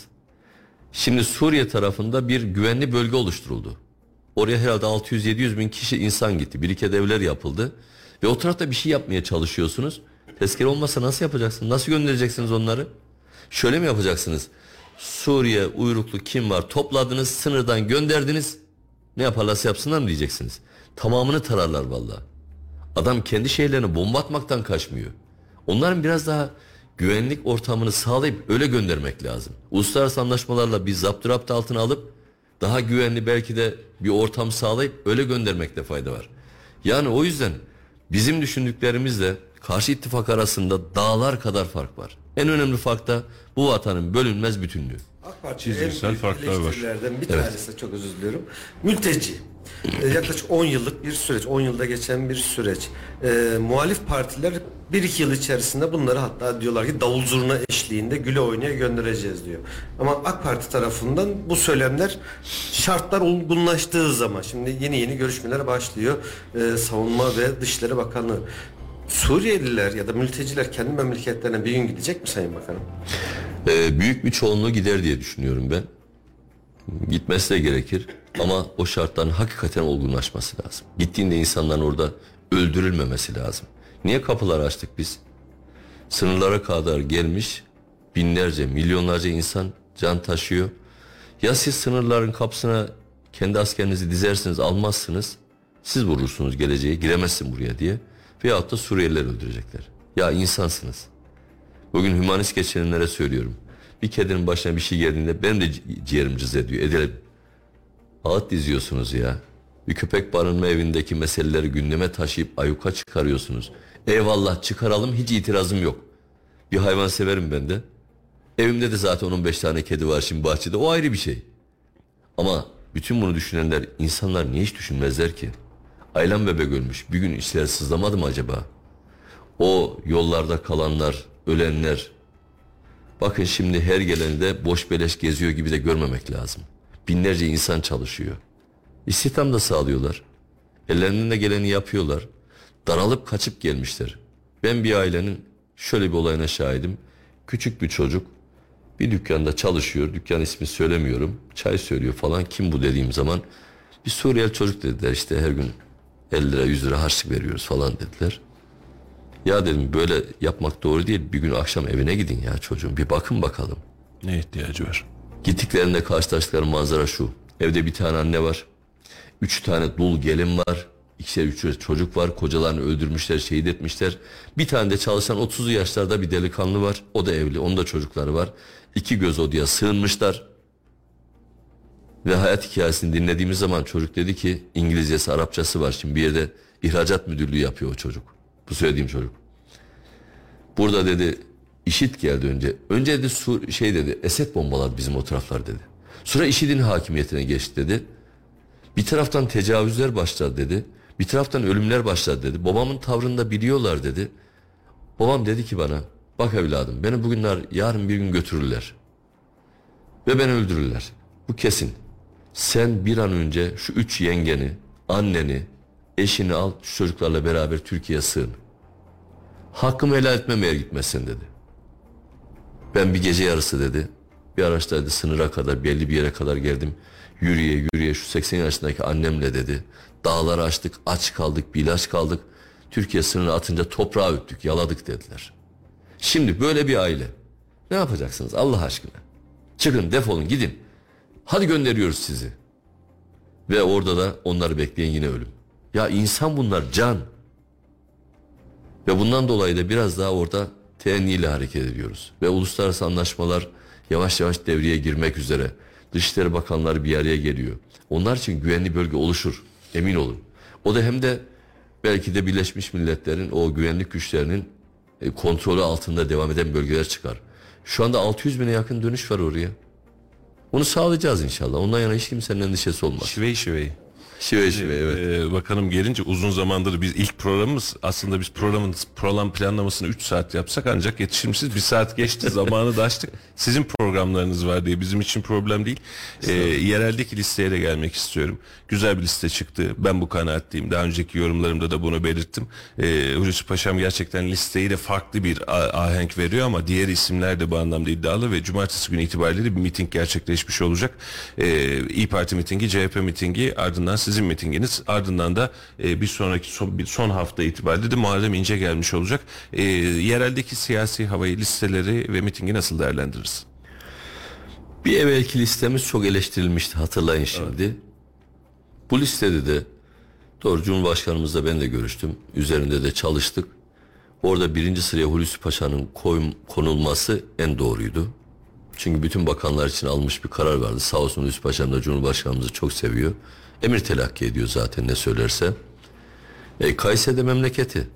Şimdi Suriye tarafında bir güvenli bölge oluşturuldu. Oraya herhalde 600-700 bin kişi insan gitti. Bir iki evler yapıldı. Ve o tarafta bir şey yapmaya çalışıyorsunuz. Tezkere olmasa nasıl yapacaksınız? Nasıl göndereceksiniz onları? Şöyle mi yapacaksınız? Suriye uyruklu kim var topladınız sınırdan gönderdiniz. Ne yaparlarsa yapsınlar mı diyeceksiniz. Tamamını tararlar vallahi. Adam kendi şeylerini bomba atmaktan kaçmıyor. Onların biraz daha güvenlik ortamını sağlayıp öyle göndermek lazım. Uluslararası anlaşmalarla bir zapturapt altına alıp daha güvenli belki de bir ortam sağlayıp öyle göndermekte fayda var. Yani o yüzden bizim düşündüklerimizle karşı ittifak arasında dağlar kadar fark var. En önemli fark da bu vatanın bölünmez bütünlüğü. AK Parti Çizgisel en farklar var. bir tanesi de çok özür diliyorum. Mülteci. Ee, yaklaşık 10 yıllık bir süreç, 10 yılda geçen bir süreç. Ee, muhalif partiler bir iki yıl içerisinde bunları hatta diyorlar ki davul zurna eşliğinde güle oynaya göndereceğiz diyor. Ama AK Parti tarafından bu söylemler şartlar olgunlaştığı zaman şimdi yeni yeni görüşmeler başlıyor. Ee, Savunma ve Dışişleri Bakanlığı. Suriyeliler ya da mülteciler kendi memleketlerine bir gün gidecek mi Sayın Bakanım? Ee, büyük bir çoğunluğu gider diye düşünüyorum ben. Gitmesi de gerekir ama o şartların hakikaten olgunlaşması lazım. Gittiğinde insanların orada öldürülmemesi lazım. Niye kapılar açtık biz? Sınırlara kadar gelmiş binlerce, milyonlarca insan can taşıyor. Ya siz sınırların kapısına kendi askerinizi dizersiniz, almazsınız. Siz vurursunuz geleceğe, giremezsin buraya diye. Veyahut da Suriyeliler öldürecekler. Ya insansınız. Bugün hümanist geçenlere söylüyorum. Bir kedinin başına bir şey geldiğinde benim de ci- ciğerim cız ediyor. Edelim. Ağıt diziyorsunuz ya. Bir köpek barınma evindeki meseleleri gündeme taşıyıp ayuka çıkarıyorsunuz. Eyvallah çıkaralım hiç itirazım yok. Bir hayvan severim ben de. Evimde de zaten 15 tane kedi var şimdi bahçede. O ayrı bir şey. Ama bütün bunu düşünenler insanlar niye hiç düşünmezler ki? Ailem bebek ölmüş. Bir gün içleri sızlamadı mı acaba? O yollarda kalanlar, ölenler. Bakın şimdi her geleni de boş beleş geziyor gibi de görmemek lazım. Binlerce insan çalışıyor. İstihdam da sağlıyorlar. Ellerinden de geleni yapıyorlar. Daralıp kaçıp gelmişler. Ben bir ailenin şöyle bir olayına şahidim. Küçük bir çocuk bir dükkanda çalışıyor. Dükkan ismi söylemiyorum. Çay söylüyor falan. Kim bu dediğim zaman bir Suriyeli çocuk dediler işte her gün 50 lira 100 lira harçlık veriyoruz falan dediler. Ya dedim böyle yapmak doğru değil. Bir gün akşam evine gidin ya çocuğum. Bir bakın bakalım. Ne ihtiyacı var? Gittiklerinde karşılaştıkları manzara şu. Evde bir tane anne var. Üç tane dul gelin var. İkişer üçer çocuk var. Kocalarını öldürmüşler, şehit etmişler. Bir tane de çalışan 30'lu yaşlarda bir delikanlı var. O da evli. Onun da çocukları var. İki göz odaya sığınmışlar. Ve hayat hikayesini dinlediğimiz zaman çocuk dedi ki İngilizcesi, Arapçası var. Şimdi bir yerde ihracat müdürlüğü yapıyor o çocuk. Bu söylediğim çocuk. Burada dedi işit geldi önce. Önce dedi Sur şey dedi Esed bombaladı bizim o taraflar dedi. Sonra IŞİD'in hakimiyetine geçti dedi. Bir taraftan tecavüzler başladı dedi. Bir taraftan ölümler başladı dedi. Babamın tavrını da biliyorlar dedi. Babam dedi ki bana bak evladım beni bugünler yarın bir gün götürürler. Ve beni öldürürler. Bu kesin. Sen bir an önce şu üç yengeni, anneni, eşini al şu çocuklarla beraber Türkiye'ye sığın. Hakkımı helal etmem eğer gitmezsen dedi. Ben bir gece yarısı dedi. Bir araçta dedi sınıra kadar belli bir yere kadar geldim. Yürüye yürüye şu 80 yaşındaki annemle dedi. Dağları açtık aç kaldık bir ilaç kaldık. Türkiye sınırına atınca toprağa öttük yaladık dediler. Şimdi böyle bir aile. Ne yapacaksınız Allah aşkına? Çıkın defolun gidin. Hadi gönderiyoruz sizi. Ve orada da onları bekleyen yine ölüm. Ya insan bunlar can. Ve bundan dolayı da biraz daha orada teenniyle hareket ediyoruz. Ve uluslararası anlaşmalar yavaş yavaş devreye girmek üzere. Dışişleri Bakanları bir araya geliyor. Onlar için güvenli bölge oluşur. Emin olun. O da hem de belki de Birleşmiş Milletler'in o güvenlik güçlerinin e, kontrolü altında devam eden bölgeler çıkar. Şu anda 600 bine yakın dönüş var oraya. Onu sağlayacağız inşallah. Ondan yana hiç kimsenin endişesi olmaz. Şivey şivey. Şive şive evet. Ee, bakanım gelince uzun zamandır biz ilk programımız aslında biz programın program planlamasını 3 saat yapsak ancak yetişimsiz bir saat geçti zamanı da açtık. Sizin programlarınız var diye bizim için problem değil. Ee, yereldeki listeye de gelmek istiyorum. Güzel bir liste çıktı. Ben bu kanaatteyim. Daha önceki yorumlarımda da bunu belirttim. Ee, Hulusi Paşam gerçekten listeyi de farklı bir ahenk veriyor ama diğer isimler de bu anlamda iddialı ve cumartesi günü itibariyle de bir miting gerçekleşmiş olacak. Ee, İyi Parti mitingi, CHP mitingi ardından sizin mitinginiz ardından da e, bir sonraki son, bir son hafta itibariyle de Muharrem İnce gelmiş olacak. Ee, yereldeki siyasi havayı listeleri ve mitingi nasıl değerlendiririz? Bir evvelki listemiz çok eleştirilmişti hatırlayın şimdi. Bu listede de doğru Cumhurbaşkanımızla ben de görüştüm. Üzerinde de çalıştık. Orada birinci sıraya Hulusi Paşa'nın konulması en doğruydu. Çünkü bütün bakanlar için almış bir karar vardı. Sağ olsun Hulusi Paşa'm da Cumhurbaşkanımızı çok seviyor. Emir telakki ediyor zaten ne söylerse. E, Kayseri'de memleketi.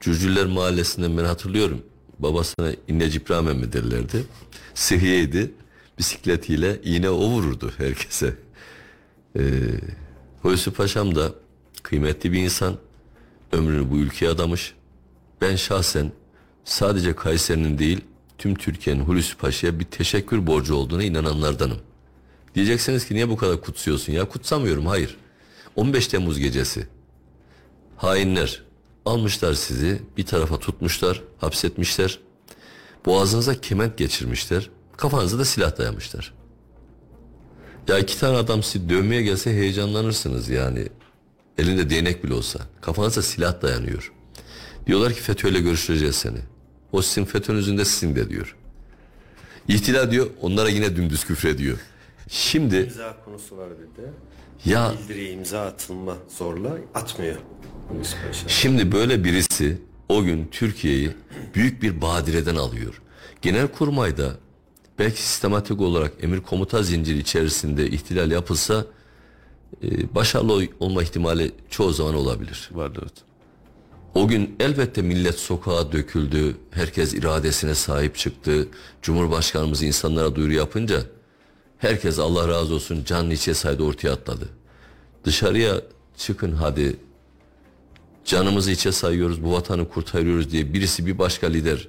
Cürcüller Mahallesi'nden ben hatırlıyorum. Babasına İnneci İbrahim mi derlerdi. Sıhhiyeydi. Bisikletiyle iğne o vururdu herkese. Ee, Hulusi Paşam da kıymetli bir insan. Ömrünü bu ülkeye adamış. Ben şahsen sadece Kayseri'nin değil tüm Türkiye'nin Hulusi Paşa'ya bir teşekkür borcu olduğuna inananlardanım. Diyeceksiniz ki niye bu kadar kutsuyorsun ya? Kutsamıyorum hayır. 15 Temmuz gecesi hainler almışlar sizi bir tarafa tutmuşlar, hapsetmişler. Boğazınıza kement geçirmişler. Kafanıza da silah dayamışlar. Ya iki tane adam sizi dövmeye gelse heyecanlanırsınız yani. Elinde değnek bile olsa. Kafanıza silah dayanıyor. Diyorlar ki FETÖ'yle görüşeceğiz seni. O sizin FETÖ'nüzün de sizin de diyor. İhtila diyor onlara yine dümdüz küfrediyor. Şimdi İmza konusu var bir de. ya Bildiriye imza atılma zorla atmıyor. Şimdi böyle birisi o gün Türkiye'yi büyük bir badireden alıyor. Genelkurmay'da belki sistematik olarak emir komuta zinciri içerisinde ihtilal yapılsa e, başarılı olma ihtimali çoğu zaman olabilir. Vardı evet. O gün elbette millet sokağa döküldü, herkes iradesine sahip çıktı. Cumhurbaşkanımız insanlara duyuru yapınca herkes Allah razı olsun canlı içe saydı ortaya atladı. Dışarıya çıkın hadi canımızı içe sayıyoruz bu vatanı kurtarıyoruz diye birisi bir başka lider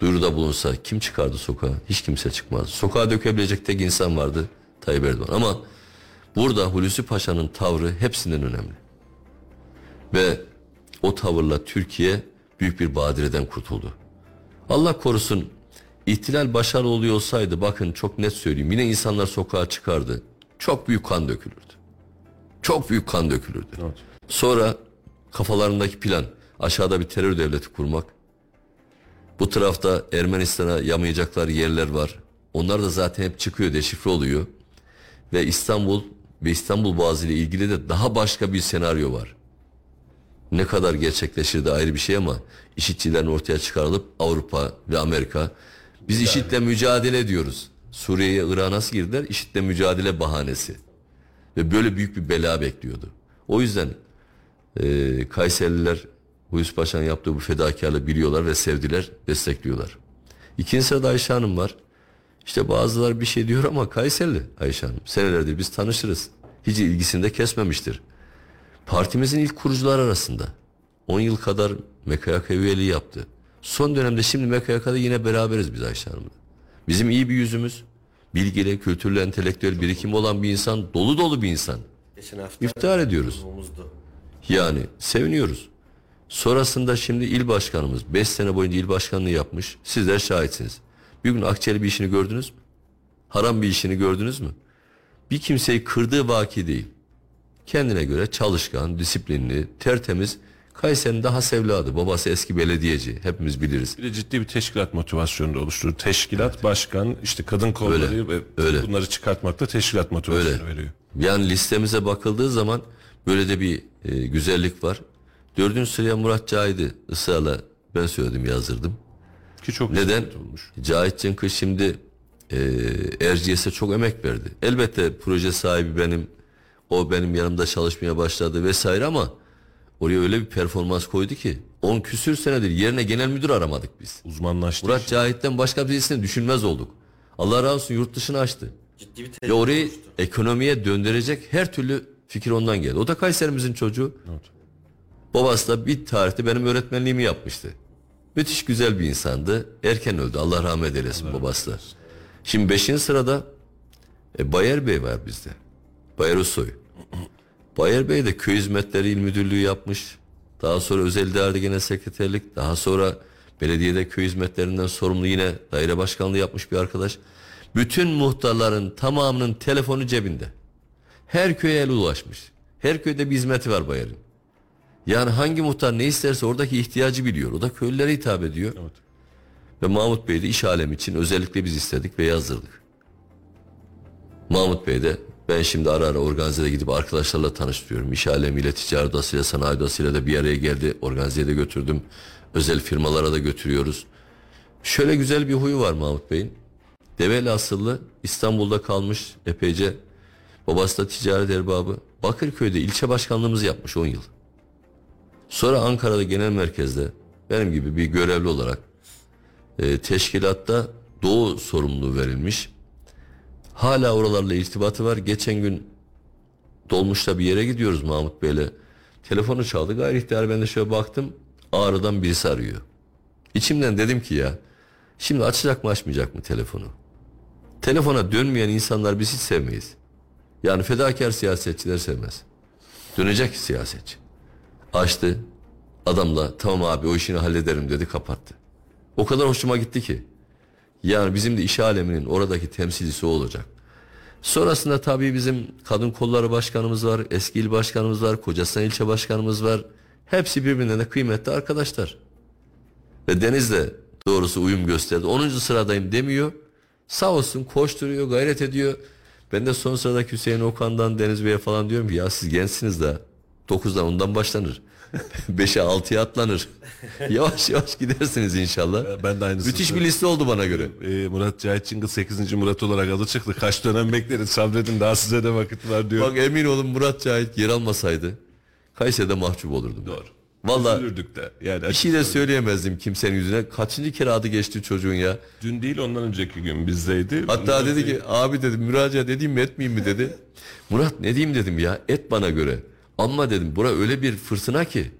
duyuruda bulunsa kim çıkardı sokağa? Hiç kimse çıkmaz. Sokağa dökebilecek tek insan vardı Tayyip Erdoğan ama burada Hulusi Paşa'nın tavrı hepsinden önemli. Ve o tavırla Türkiye büyük bir badireden kurtuldu. Allah korusun ihtilal başarılı oluyor olsaydı bakın çok net söyleyeyim yine insanlar sokağa çıkardı. Çok büyük kan dökülürdü. Çok büyük kan dökülürdü. Sonra kafalarındaki plan aşağıda bir terör devleti kurmak. Bu tarafta Ermenistan'a yamayacaklar yerler var. Onlar da zaten hep çıkıyor deşifre oluyor. Ve İstanbul ve İstanbul Boğazı ile ilgili de daha başka bir senaryo var. Ne kadar gerçekleşir de ayrı bir şey ama işitçilerin ortaya çıkarılıp Avrupa ve Amerika biz işitle mücadele ediyoruz. Suriye'ye Irak'a nasıl girdiler? İşitle mücadele bahanesi. Ve böyle büyük bir bela bekliyordu. O yüzden e, Kayserililer Hulusi Paşa'nın yaptığı bu fedakarlığı biliyorlar ve sevdiler, destekliyorlar. İkinci sırada Ayşe Hanım var. İşte bazıları bir şey diyor ama Kayserili Ayşe Hanım. Senelerdir biz tanışırız. Hiç ilgisini de kesmemiştir. Partimizin ilk kurucular arasında. 10 yıl kadar MKYK üyeliği yaptı. Son dönemde şimdi MKYK'da yine beraberiz biz Ayşe Hanım'la. Bizim iyi bir yüzümüz, bilgili, kültürlü, entelektüel birikimi olan bir insan, dolu dolu bir insan. Geçen hafta İftihar ediyoruz. Yani seviniyoruz. Sonrasında şimdi il başkanımız 5 sene boyunca il başkanlığı yapmış. Sizler şahitsiniz. Bir gün Akçeli bir işini gördünüz mü? Haram bir işini gördünüz mü? Bir kimseyi kırdığı vaki değil. Kendine göre çalışkan, disiplinli, tertemiz, Kayseri'nin daha sevladı. Babası eski belediyeci. Hepimiz biliriz. Bir de ciddi bir teşkilat motivasyonu da oluşturdu. Teşkilat, başkan, işte kadın kolları Öyle, ve öyle. bunları çıkartmakta teşkilat motivasyonu Öyle. veriyor. Yani listemize bakıldığı zaman böyle de bir e, güzellik var. Dördüncü sıraya Murat Cahit'i ısrarla ben söyledim yazdırdım. Ki çok Neden? olmuş. Cahit Cenkı şimdi e, Erciyes'e çok emek verdi. Elbette proje sahibi benim. O benim yanımda çalışmaya başladı vesaire ama oraya öyle bir performans koydu ki 10 küsür senedir yerine genel müdür aramadık biz. Uzmanlaştı. Murat Cahit'ten başka birisini düşünmez olduk. Allah razı olsun yurt dışına açtı. Ciddi bir Ve tecrübe orayı oluştu. ekonomiye döndürecek her türlü fikir ondan geldi. O da Kayserimizin çocuğu. Babası da bir tarihte benim öğretmenliğimi yapmıştı. Müthiş güzel bir insandı. Erken öldü. Allah rahmet eylesin babası da. Şimdi beşinci sırada e, Bayer Bey var bizde. Bayer Usoy. Bayer Bey de köy hizmetleri il müdürlüğü yapmış. Daha sonra özel idarede genel sekreterlik. Daha sonra belediyede köy hizmetlerinden sorumlu yine daire başkanlığı yapmış bir arkadaş. Bütün muhtarların tamamının telefonu cebinde. Her köye el ulaşmış. Her köyde bir hizmeti var Bayer'in. Yani hangi muhtar ne isterse oradaki ihtiyacı biliyor. O da köylülere hitap ediyor. Evet. Ve Mahmut Bey de iş alemi için özellikle biz istedik ve yazdırdık. Mahmut Bey de ben şimdi ara ara organizede gidip arkadaşlarla tanıştırıyorum. İş alemiyle, ticaret odasıyla, sanayi odasıyla da bir araya geldi. Organizeye de götürdüm. Özel firmalara da götürüyoruz. Şöyle güzel bir huyu var Mahmut Bey'in. Develi asıllı İstanbul'da kalmış epeyce. Babası da ticaret erbabı. Bakırköy'de ilçe başkanlığımızı yapmış 10 yıl. Sonra Ankara'da genel merkezde benim gibi bir görevli olarak e, teşkilatta doğu sorumluluğu verilmiş. Hala oralarla irtibatı var. Geçen gün dolmuşta bir yere gidiyoruz Mahmut Bey'le. Telefonu çaldı. Gayri ihtiyar ben de şöyle baktım. Ağrı'dan birisi arıyor. İçimden dedim ki ya şimdi açacak mı açmayacak mı telefonu? Telefona dönmeyen insanlar biz hiç sevmeyiz. Yani fedakar siyasetçiler sevmez. Dönecek siyasetçi. Açtı. Adamla tamam abi o işini hallederim dedi kapattı. O kadar hoşuma gitti ki. Yani bizim de iş aleminin oradaki temsilcisi olacak. Sonrasında tabii bizim kadın kolları başkanımız var, eski il başkanımız var, Kocasinan ilçe başkanımız var. Hepsi birbirinden de kıymetli arkadaşlar. Ve Deniz de doğrusu uyum gösterdi. 10. sıradayım demiyor. Sağ olsun koşturuyor, gayret ediyor. Ben de son sıradaki Hüseyin Okan'dan Deniz Bey'e falan diyorum ki ya siz gençsiniz daha. 9'dan ondan başlanır. 5'e 6'ya atlanır. yavaş yavaş gidersiniz inşallah. Ben de aynısını Müthiş bir liste oldu bana göre. Ee, Murat Cahit Çıngıl 8. Murat olarak adı çıktı. Kaç dönem bekleriz sabredin daha size de vakit var diyor. Bak emin olun Murat Cahit yer almasaydı Kayseri'de mahcup olurdum. Doğru. Vallahi Üzülürdük de. Yani bir şey de söyleyemezdim kimsenin yüzüne. Kaçıncı kere adı geçti çocuğun ya. Dün değil ondan önceki gün bizdeydi. Hatta Ondan dedi ki abi dedim müracaat edeyim mi etmeyeyim mi dedi. Murat ne diyeyim dedim ya et bana göre. Ama dedim bura öyle bir fırtına ki.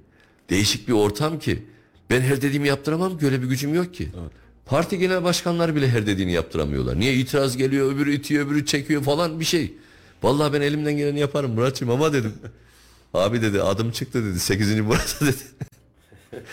Değişik bir ortam ki. Ben her dediğimi yaptıramam ki öyle bir gücüm yok ki. Parti genel başkanları bile her dediğini yaptıramıyorlar. Niye itiraz geliyor öbürü itiyor öbürü çekiyor falan bir şey. Vallahi ben elimden geleni yaparım Muratçım ama dedim. Abi dedi adım çıktı dedi 8. Murat dedi.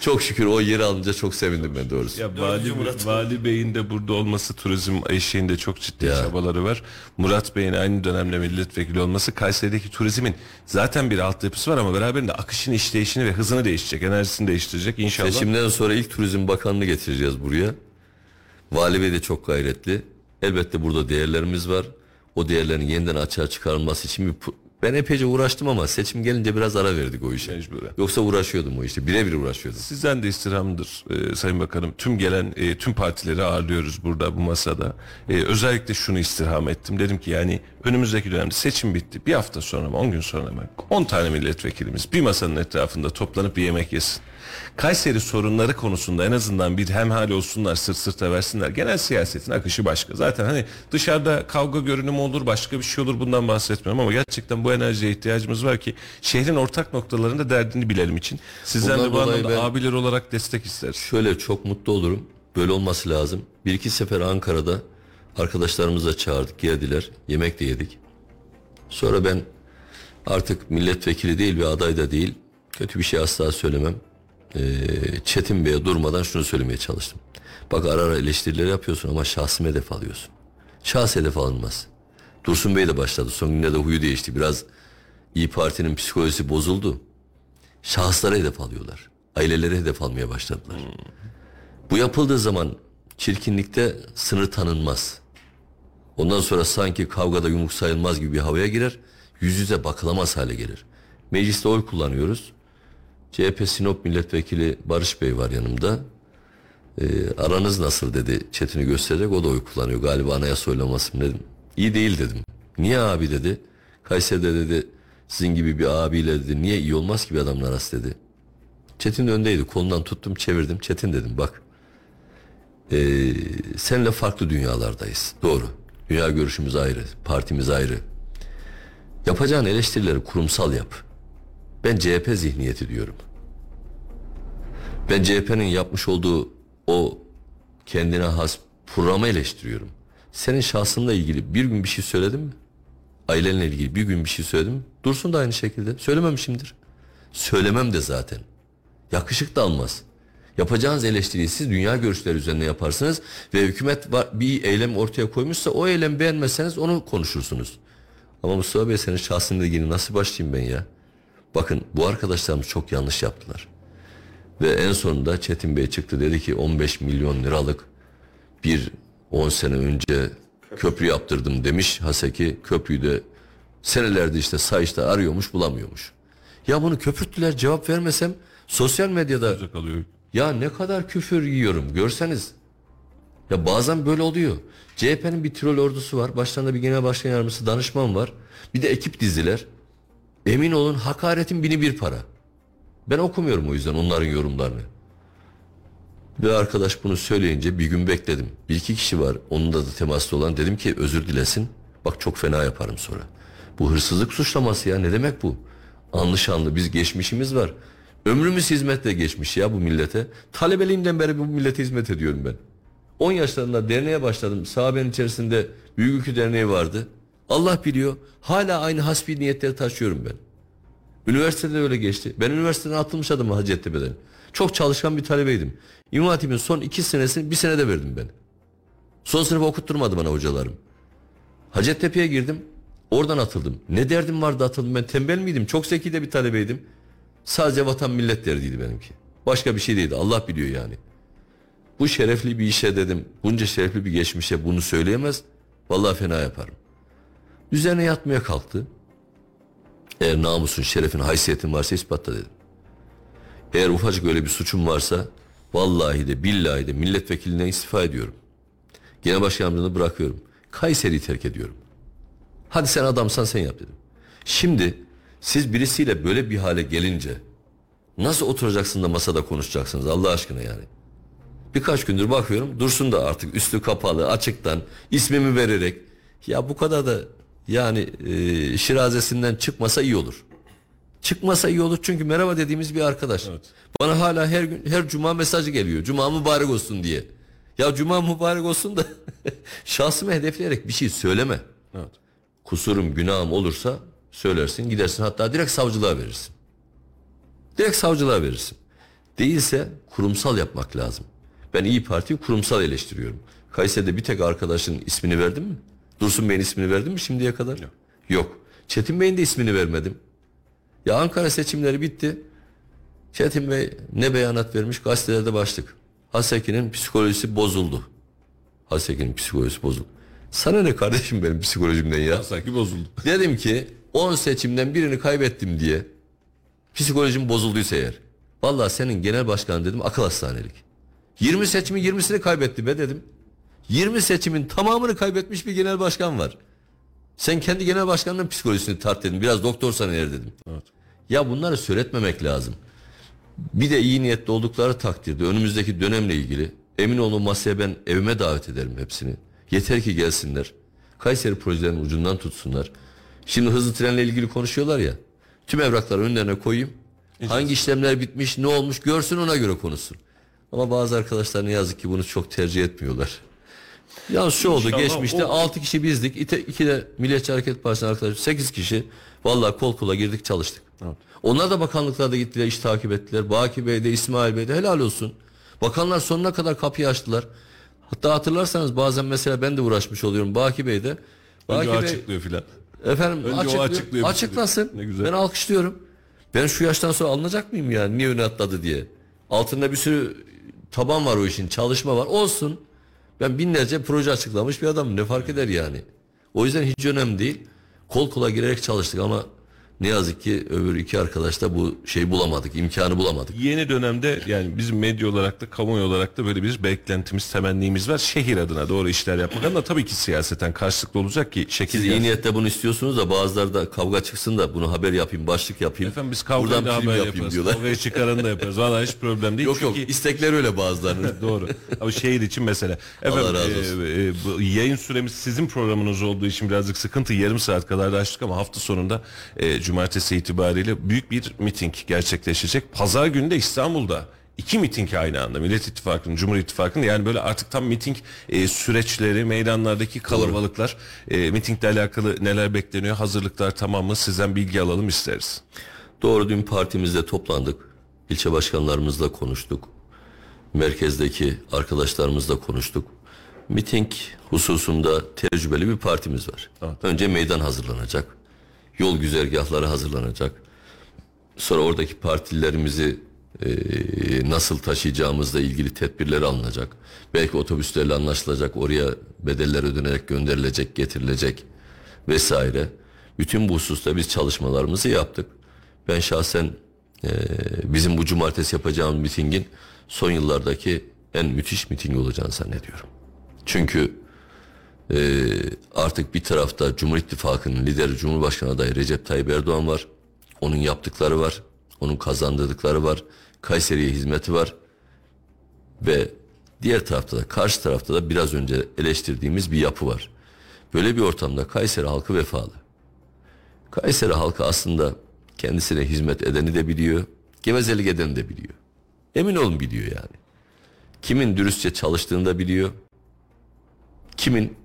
çok şükür o yeri alınca çok sevindim ben doğrusu. Ya Vali, Vali Bey'in de burada olması turizm eşiğinde çok ciddi Ya. çabaları var. Murat Bey'in aynı dönemde milletvekili olması Kayseri'deki turizmin zaten bir altyapısı var ama beraberinde akışını, işleyişini ve hızını değiştirecek, enerjisini değiştirecek inşallah. Seçimden sonra ilk turizm bakanını getireceğiz buraya. Vali Bey de çok gayretli. Elbette burada değerlerimiz var. O değerlerin yeniden açığa çıkarılması için bir ben epeyce uğraştım ama seçim gelince biraz ara verdik o işe. Mecburen. Yoksa uğraşıyordum o işte. Birebir uğraşıyordum. Sizden de istirhamdır e, Sayın Bakanım. Tüm gelen e, tüm partileri ağırlıyoruz burada bu masada. E, özellikle şunu istirham ettim. Dedim ki yani önümüzdeki dönemde seçim bitti. Bir hafta sonra mı 10 gün sonra mı 10 tane milletvekilimiz bir masanın etrafında toplanıp bir yemek yesin. Kayseri sorunları konusunda en azından bir hemhal olsunlar, sırt sırta versinler. Genel siyasetin akışı başka. Zaten hani dışarıda kavga görünümü olur, başka bir şey olur bundan bahsetmiyorum ama gerçekten bu enerjiye ihtiyacımız var ki şehrin ortak noktalarında derdini bilelim için. Sizden de bu anlamda abiler olarak destek isteriz. Şöyle çok mutlu olurum. Böyle olması lazım. Bir iki sefer Ankara'da arkadaşlarımızla çağırdık geldiler. Yemek de yedik. Sonra ben artık milletvekili değil ve aday da değil. Kötü bir şey asla söylemem. Ee, Çetin Bey'e durmadan şunu söylemeye çalıştım. Bak ara ara eleştirileri yapıyorsun ama şahsım hedef alıyorsun. Şahs hedef alınmaz. Dursun Bey de başladı. Son günlerde huyu değişti. Biraz İyi Parti'nin psikolojisi bozuldu. Şahıslara hedef alıyorlar. Ailelere hedef almaya başladılar. Bu yapıldığı zaman çirkinlikte sınır tanınmaz. Ondan sonra sanki kavgada yumruk sayılmaz gibi bir havaya girer. Yüz yüze bakılamaz hale gelir. Mecliste oy kullanıyoruz. CHP Sinop Milletvekili Barış Bey var yanımda. Ee, aranız nasıl dedi Çetin'i göstererek o da oy kullanıyor galiba anayasa oylaması dedim. İyi değil dedim. Niye abi dedi. Kayseri'de dedi sizin gibi bir abiyle dedi niye iyi olmaz ki bir adamın arası dedi. Çetin de öndeydi kolundan tuttum çevirdim Çetin dedim bak. Ee, senle farklı dünyalardayız doğru. Dünya görüşümüz ayrı partimiz ayrı. Yapacağın eleştirileri kurumsal yap. Ben CHP zihniyeti diyorum. Ben CHP'nin yapmış olduğu o kendine has programı eleştiriyorum. Senin şahsınla ilgili bir gün bir şey söyledim mi? Ailenle ilgili bir gün bir şey söyledim mi? Dursun da aynı şekilde. Söylememişimdir. Söylemem de zaten. Yakışık da almaz. Yapacağınız eleştiriyi siz dünya görüşleri üzerine yaparsınız ve hükümet bir eylem ortaya koymuşsa o eylem beğenmezseniz onu konuşursunuz. Ama Mustafa Bey senin şahsınla ilgili nasıl başlayayım ben ya? Bakın bu arkadaşlarımız çok yanlış yaptılar. Ve en sonunda Çetin Bey çıktı dedi ki 15 milyon liralık bir 10 sene önce köprü yaptırdım demiş. Haseki köprüyü de senelerde işte sayışta arıyormuş bulamıyormuş. Ya bunu köpürttüler cevap vermesem sosyal medyada ya ne kadar küfür yiyorum görseniz. Ya bazen böyle oluyor. CHP'nin bir troll ordusu var. Başlarında bir genel başkan yardımcısı danışman var. Bir de ekip diziler. Emin olun hakaretin bini bir para. Ben okumuyorum o yüzden onların yorumlarını. Ve arkadaş bunu söyleyince bir gün bekledim. Bir iki kişi var onunla da temaslı olan. Dedim ki özür dilesin. Bak çok fena yaparım sonra. Bu hırsızlık suçlaması ya ne demek bu? Anlı şanlı biz geçmişimiz var. Ömrümüz hizmetle geçmiş ya bu millete. Talebeliğimden beri bu millete hizmet ediyorum ben. 10 yaşlarında derneğe başladım. Sahabenin içerisinde Büyük Ülkü Derneği vardı. Allah biliyor. Hala aynı hasbi niyetleri taşıyorum ben. Üniversitede öyle geçti. Ben üniversiteden atılmış adamım Hacettepe'den. Çok çalışkan bir talebeydim. İmam Hatip'in son iki senesini bir senede verdim ben. Son sınıf okutturmadı bana hocalarım. Hacettepe'ye girdim. Oradan atıldım. Ne derdim vardı atıldım ben tembel miydim? Çok zeki de bir talebeydim. Sadece vatan millet derdiydi benimki. Başka bir şey değildi. Allah biliyor yani. Bu şerefli bir işe dedim. Bunca şerefli bir geçmişe bunu söyleyemez. Vallahi fena yaparım. Üzerine yatmaya kalktı. Eğer namusun, şerefin, haysiyetin varsa ispatla dedim. Eğer ufacık öyle bir suçum varsa vallahi de billahi de milletvekilinden istifa ediyorum. Genel başkanlığını bırakıyorum. Kayseri'yi terk ediyorum. Hadi sen adamsan sen yap dedim. Şimdi siz birisiyle böyle bir hale gelince nasıl oturacaksın da masada konuşacaksınız Allah aşkına yani. Birkaç gündür bakıyorum Dursun da artık üstü kapalı açıktan ismimi vererek ya bu kadar da yani e, şirazesinden çıkmasa iyi olur. Çıkmasa iyi olur çünkü merhaba dediğimiz bir arkadaş. Bana hala her gün her cuma mesajı geliyor. Cuma mübarek olsun diye. Ya cuma mübarek olsun da şahsımı hedefleyerek bir şey söyleme. Evet. Kusurum, günahım olursa söylersin, gidersin hatta direkt savcılığa verirsin. Direkt savcılığa verirsin. Değilse kurumsal yapmak lazım. Ben İyi Parti'yi kurumsal eleştiriyorum. Kayseri'de bir tek arkadaşın ismini verdim mi? Dursun Bey'in ismini verdim mi şimdiye kadar? Yok. Yok. Çetin Bey'in de ismini vermedim. Ya Ankara seçimleri bitti. Çetin Bey ne beyanat vermiş gazetelerde başlık. Haseki'nin psikolojisi bozuldu. Haseki'nin psikolojisi bozuldu. Sana ne kardeşim benim psikolojimden ya? Sanki bozuldu. Dedim ki 10 seçimden birini kaybettim diye psikolojim bozulduysa eğer. Vallahi senin genel başkan dedim akıl hastanelik. 20 seçimin 20'sini kaybetti be dedim. 20 seçimin tamamını kaybetmiş bir genel başkan var. Sen kendi genel başkanının psikolojisini tart dedim. Biraz doktorsan eğer dedim. Ya bunları söyletmemek lazım. Bir de iyi niyetli oldukları takdirde önümüzdeki dönemle ilgili emin olun masaya ben evime davet ederim hepsini. Yeter ki gelsinler. Kayseri projelerinin ucundan tutsunlar. Şimdi hızlı trenle ilgili konuşuyorlar ya. Tüm evrakları önlerine koyayım. Hangi işlemler bitmiş, ne olmuş görsün ona göre konuşsun. Ama bazı arkadaşlar ne yazık ki bunu çok tercih etmiyorlar. Yalnız şu oldu İnşallah geçmişte o- 6 kişi bizdik. İte, iki de Milliyetçi Hareket Partisi'nin arkadaşlar 8 kişi. Vallahi kol kola girdik çalıştık. Onlar da bakanlıklarda gittiler iş takip ettiler. Baki Bey de İsmail Bey de helal olsun. Bakanlar sonuna kadar kapıyı açtılar. Hatta hatırlarsanız bazen mesela ben de uğraşmış oluyorum Baki Bey de. Önce Baki o Bey, açıklıyor filan. Efendim Önce açıklıyor. açıklıyor açıklasın. Ne güzel. Ben alkışlıyorum. Ben şu yaştan sonra alınacak mıyım ya? Niye öne atladı diye. Altında bir sürü taban var o işin. Çalışma var. Olsun. Ben binlerce proje açıklamış bir adamım. Ne fark eder yani? O yüzden hiç önemli değil. Kol kola girerek çalıştık ama ne yazık ki öbür iki arkadaş da bu şeyi bulamadık. imkanı bulamadık. Yeni dönemde yani bizim medya olarak da kamuoyu olarak da böyle bir beklentimiz, temennimiz var. Şehir adına doğru işler yapmak ama tabii ki siyaseten karşılıklı olacak ki şekil Siz iyi niyetle bunu istiyorsunuz da bazıları da kavga çıksın da bunu haber yapayım, başlık yapayım. Efendim biz kavgayla Buradan haber yapayım yaparız. diyorlar. Kavgayı çıkaranı da yaparız. Valla hiç problem değil. Yok yok Çünkü- istekler öyle bazılarının. Doğru. Ama şehir için mesele. Efendim, Allah razı olsun. e, e, bu yayın süremiz sizin programınız olduğu için birazcık sıkıntı. Yarım saat kadar da açtık ama hafta sonunda e, cumartesi itibariyle büyük bir miting gerçekleşecek. Pazar günü de İstanbul'da iki miting aynı anda. Millet İttifakı'nın, Cumhur İttifakı'nın yani böyle artık tam miting e, süreçleri, meydanlardaki kalabalıklar, e, mitingle alakalı neler bekleniyor, hazırlıklar tamam mı? Sizden bilgi alalım isteriz. Doğru dün partimizde toplandık. İlçe başkanlarımızla konuştuk. Merkezdeki arkadaşlarımızla konuştuk. Miting hususunda tecrübeli bir partimiz var. Önce meydan hazırlanacak. Yol güzergahları hazırlanacak. Sonra oradaki partililerimizi e, nasıl taşıyacağımızla ilgili tedbirler alınacak. Belki otobüslerle anlaşılacak, oraya bedeller ödenerek gönderilecek, getirilecek vesaire. Bütün bu hususta biz çalışmalarımızı yaptık. Ben şahsen e, bizim bu cumartesi yapacağımız mitingin son yıllardaki en müthiş miting olacağını zannediyorum. Çünkü e, artık bir tarafta Cumhur İttifakı'nın lideri Cumhurbaşkanı adayı Recep Tayyip Erdoğan var. Onun yaptıkları var. Onun kazandırdıkları var. Kayseri'ye hizmeti var. Ve diğer tarafta da karşı tarafta da biraz önce eleştirdiğimiz bir yapı var. Böyle bir ortamda Kayseri halkı vefalı. Kayseri halkı aslında kendisine hizmet edeni de biliyor, gevezelik edeni de biliyor. Emin olun biliyor yani. Kimin dürüstçe çalıştığını da biliyor. Kimin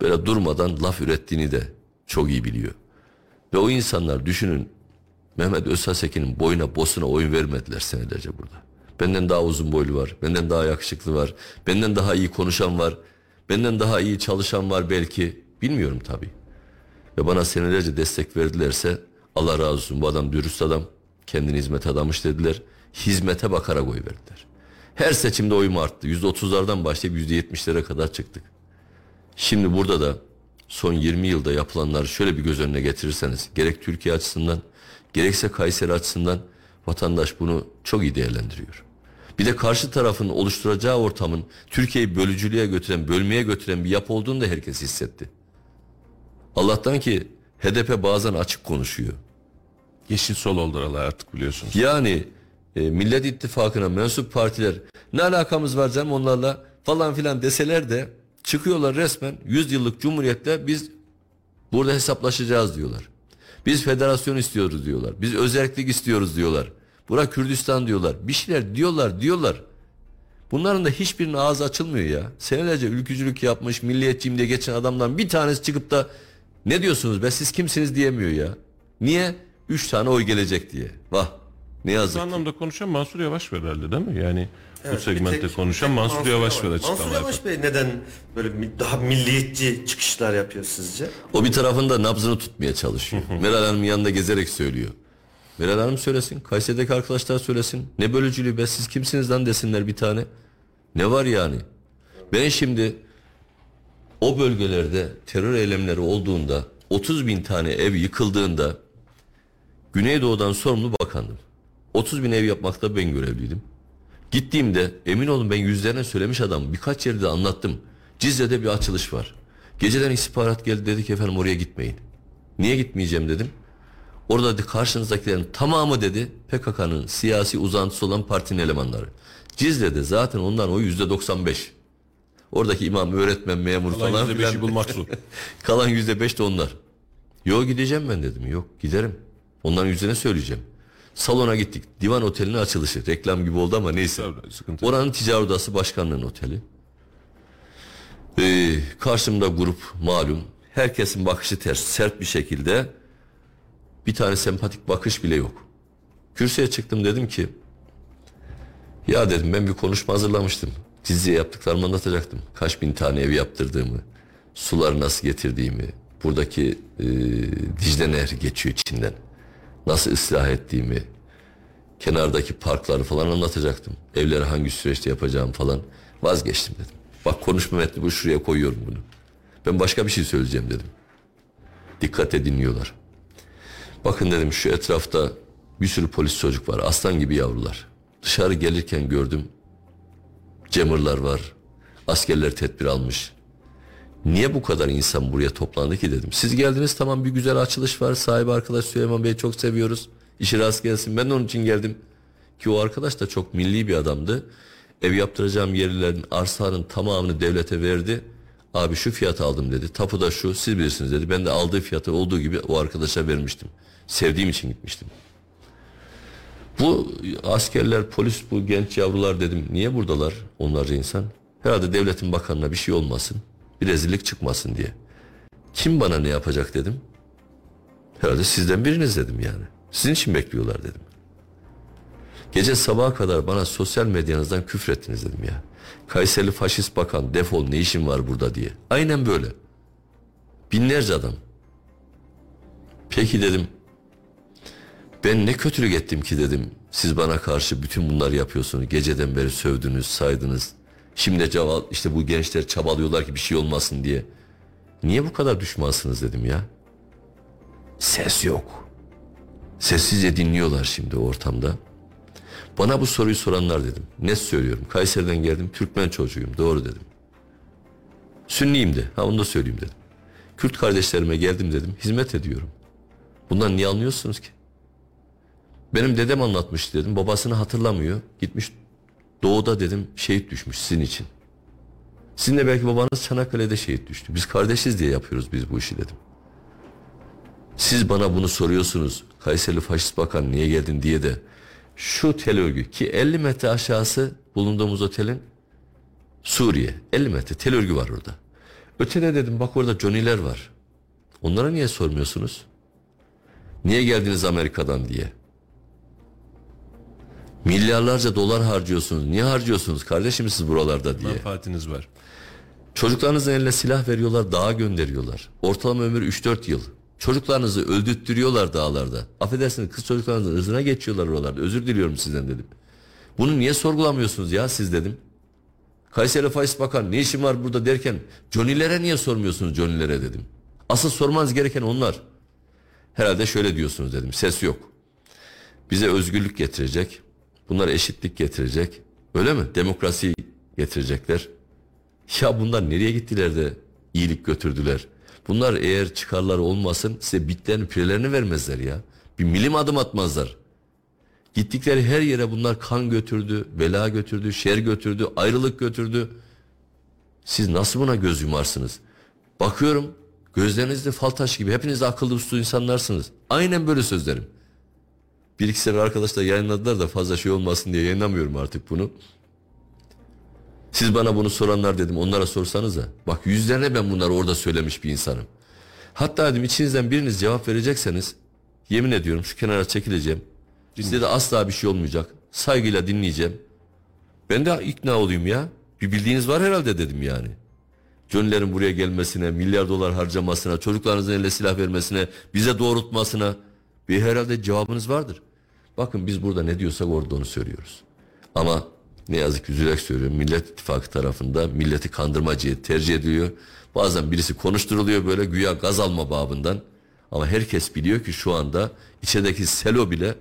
böyle durmadan laf ürettiğini de çok iyi biliyor. Ve o insanlar düşünün Mehmet Özhasekin'in boyuna bosuna oyun vermediler senelerce burada. Benden daha uzun boylu var, benden daha yakışıklı var, benden daha iyi konuşan var, benden daha iyi çalışan var belki. Bilmiyorum tabii. Ve bana senelerce destek verdilerse Allah razı olsun bu adam dürüst adam, kendini hizmete adamış dediler. Hizmete bakarak oy verdiler. Her seçimde oyum arttı. Yüzde otuzlardan başlayıp yüzde yetmişlere kadar çıktık. Şimdi burada da son 20 yılda yapılanları şöyle bir göz önüne getirirseniz gerek Türkiye açısından gerekse Kayseri açısından vatandaş bunu çok iyi değerlendiriyor. Bir de karşı tarafın oluşturacağı ortamın Türkiye'yi bölücülüğe götüren, bölmeye götüren bir yapı olduğunu da herkes hissetti. Allah'tan ki HDP bazen açık konuşuyor. Yeşil sol oldu oralar artık biliyorsunuz. Yani e, Millet İttifakı'na mensup partiler ne alakamız var canım onlarla falan filan deseler de çıkıyorlar resmen 100 yıllık cumhuriyetle biz burada hesaplaşacağız diyorlar. Biz federasyon istiyoruz diyorlar. Biz özellik istiyoruz diyorlar. Bura Kürdistan diyorlar. Bir şeyler diyorlar diyorlar. Bunların da hiçbirinin ağzı açılmıyor ya. Senelerce ülkücülük yapmış, milliyetçiyim diye geçen adamdan bir tanesi çıkıp da ne diyorsunuz be siz kimsiniz diyemiyor ya. Niye? Üç tane oy gelecek diye. Vah ne Bu yazık ki. anlamda konuşan Mansur Yavaş var herhalde değil mi? Yani bu Evet, bir segmentte tek- konuşan tek Mansur, Yavaş var açıklama Mansur. Yavaş Bey neden böyle daha milliyetçi çıkışlar yapıyor sizce? O bir tarafında nabzını tutmaya çalışıyor. Meral Hanım yanında gezerek söylüyor. Meral Hanım söylesin. Kayseri'deki arkadaşlar söylesin. Ne bölücülüğü be siz kimsiniz lan desinler bir tane. Ne var yani? Ben şimdi o bölgelerde terör eylemleri olduğunda 30 bin tane ev yıkıldığında Güneydoğu'dan sorumlu bakandım. 30 bin ev yapmakta ben görevliydim. Gittiğimde emin olun ben yüzlerine söylemiş adam birkaç yerde anlattım. Cizre'de bir açılış var. Geceden istihbarat geldi dedi ki efendim oraya gitmeyin. Niye gitmeyeceğim dedim. Orada dedi, karşınızdakilerin tamamı dedi PKK'nın siyasi uzantısı olan partinin elemanları. Cizre'de zaten ondan o yüzde 95. Oradaki imam, öğretmen, memur Falan falan filan. bulmak zor. Kalan yüzde beş de onlar. Yok gideceğim ben dedim. Yok giderim. Onların yüzüne söyleyeceğim. Salona gittik. Divan otelinin açılışı. Reklam gibi oldu ama neyse. Sıkıntı. Oranın ticaret odası başkanlığının oteli. Ee, karşımda grup malum. Herkesin bakışı ters, sert bir şekilde. Bir tane sempatik bakış bile yok. Kürsüye çıktım dedim ki ya dedim ben bir konuşma hazırlamıştım. Diziye yaptıklarımı anlatacaktım. Kaç bin tane ev yaptırdığımı, suları nasıl getirdiğimi, buradaki e, Dicle Nehri geçiyor içinden. Nasıl ıslah ettiğimi, kenardaki parkları falan anlatacaktım. Evleri hangi süreçte yapacağım falan vazgeçtim dedim. Bak konuşma metni bu şuraya koyuyorum bunu. Ben başka bir şey söyleyeceğim dedim. Dikkatle dinliyorlar. Bakın dedim şu etrafta bir sürü polis çocuk var. Aslan gibi yavrular. Dışarı gelirken gördüm. Cemırlar var. Askerler tedbir almış. Niye bu kadar insan buraya toplandı ki dedim. Siz geldiniz tamam bir güzel açılış var. Sahibi arkadaş Süleyman Bey'i çok seviyoruz. İşi rast gelsin. Ben de onun için geldim. Ki o arkadaş da çok milli bir adamdı. Ev yaptıracağım yerlerin arsanın tamamını devlete verdi. Abi şu fiyatı aldım dedi. Tapu da şu siz bilirsiniz dedi. Ben de aldığı fiyatı olduğu gibi o arkadaşa vermiştim. Sevdiğim için gitmiştim. Bu askerler, polis, bu genç yavrular dedim. Niye buradalar onlarca insan? Herhalde devletin bakanına bir şey olmasın. Bir rezillik çıkmasın diye. Kim bana ne yapacak dedim. Herhalde sizden biriniz dedim yani. Sizin için bekliyorlar dedim. Gece sabaha kadar bana sosyal medyanızdan küfrettiniz dedim ya. Kayserili faşist bakan defol ne işin var burada diye. Aynen böyle. Binlerce adam. Peki dedim. Ben ne kötülük ettim ki dedim. Siz bana karşı bütün bunları yapıyorsunuz. Geceden beri sövdünüz, saydınız. Şimdi cevap işte bu gençler çabalıyorlar ki bir şey olmasın diye. Niye bu kadar düşmansınız dedim ya. Ses yok. Sessizce dinliyorlar şimdi ortamda. Bana bu soruyu soranlar dedim. Ne söylüyorum? Kayseri'den geldim. Türkmen çocuğuyum. Doğru dedim. Sünniyim de. Ha onu da söyleyeyim dedim. Kürt kardeşlerime geldim dedim. Hizmet ediyorum. Bundan niye anlıyorsunuz ki? Benim dedem anlatmış dedim. Babasını hatırlamıyor. Gitmiş doğuda dedim şehit düşmüş sizin için. Sizin belki babanız Çanakkale'de şehit düştü. Biz kardeşiz diye yapıyoruz biz bu işi dedim. Siz bana bunu soruyorsunuz. Kayserili faşist bakan niye geldin diye de şu tel örgü ki 50 metre aşağısı bulunduğumuz otelin Suriye 50 metre tel örgü var orada. Ötede dedim bak orada Johnny'ler var. Onlara niye sormuyorsunuz? Niye geldiniz Amerika'dan diye. Milyarlarca dolar harcıyorsunuz. Niye harcıyorsunuz kardeşim siz buralarda diye. Menfaatiniz var. Çocuklarınızın eline silah veriyorlar, dağa gönderiyorlar. Ortalama ömür 3-4 yıl. Çocuklarınızı öldürttürüyorlar dağlarda. Affedersiniz kız çocuklarınızın ırzına geçiyorlar oralarda. Özür diliyorum sizden dedim. Bunu niye sorgulamıyorsunuz ya siz dedim. Kayseri Faiz Bakan ne işin var burada derken Johnny'lere niye sormuyorsunuz Johnny'lere dedim. Asıl sormanız gereken onlar. Herhalde şöyle diyorsunuz dedim. Ses yok. Bize özgürlük getirecek. Bunlar eşitlik getirecek. Öyle mi? Demokrasi getirecekler. Ya bunlar nereye gittiler de iyilik götürdüler? Bunlar eğer çıkarları olmasın size bitlerini pirelerini vermezler ya. Bir milim adım atmazlar. Gittikleri her yere bunlar kan götürdü, bela götürdü, şer götürdü, ayrılık götürdü. Siz nasıl buna göz yumarsınız? Bakıyorum gözlerinizde fal taşı gibi hepiniz akıllı uslu insanlarsınız. Aynen böyle sözlerim. Bir iki sefer arkadaşlar yayınladılar da fazla şey olmasın diye yayınlamıyorum artık bunu. Siz bana bunu soranlar dedim onlara sorsanız da. Bak yüzlerine ben bunları orada söylemiş bir insanım. Hatta dedim içinizden biriniz cevap verecekseniz yemin ediyorum şu kenara çekileceğim. Size de asla bir şey olmayacak. Saygıyla dinleyeceğim. Ben de ikna olayım ya. Bir bildiğiniz var herhalde dedim yani. Johnny'lerin buraya gelmesine, milyar dolar harcamasına, çocuklarınızın eline silah vermesine, bize doğrultmasına bir herhalde cevabınız vardır. Bakın biz burada ne diyorsak orada onu söylüyoruz. Ama ne yazık ki üzülerek söylüyorum Millet İttifakı tarafında milleti kandırmacıyı tercih ediyor. Bazen birisi konuşturuluyor böyle güya gaz alma babından. Ama herkes biliyor ki şu anda içerideki selo bile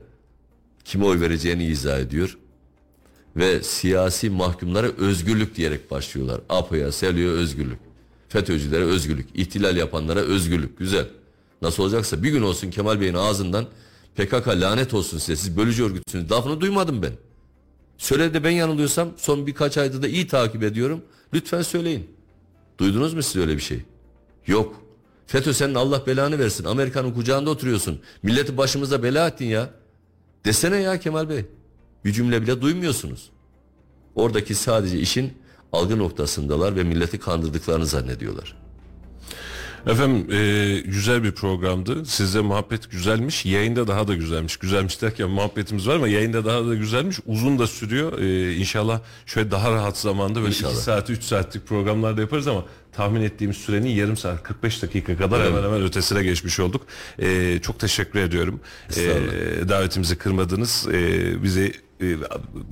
kime oy vereceğini izah ediyor. Ve siyasi mahkumlara özgürlük diyerek başlıyorlar. APO'ya, SELO'ya özgürlük. FETÖ'cülere özgürlük. ihtilal yapanlara özgürlük. Güzel. Nasıl olacaksa bir gün olsun Kemal Bey'in ağzından PKK lanet olsun size siz bölücü örgütsünüz. Lafını duymadım ben. Söyle de ben yanılıyorsam son birkaç ayda da iyi takip ediyorum. Lütfen söyleyin. Duydunuz mu siz öyle bir şey? Yok. FETÖ senin Allah belanı versin. Amerika'nın kucağında oturuyorsun. Milleti başımıza bela ettin ya. Desene ya Kemal Bey. Bir cümle bile duymuyorsunuz. Oradaki sadece işin algı noktasındalar ve milleti kandırdıklarını zannediyorlar. Efendim e, güzel bir programdı. Sizde muhabbet güzelmiş. Yayında daha da güzelmiş. Güzelmiş derken muhabbetimiz var ama yayında daha da güzelmiş. Uzun da sürüyor. E, inşallah şöyle daha rahat zamanda böyle İnşallah. 2 saat 3 saatlik programlarda yaparız ama tahmin ettiğimiz sürenin yarım saat 45 dakika kadar hemen hemen ötesine geçmiş olduk. E, çok teşekkür ediyorum. E, davetimizi kırmadınız. E, bizi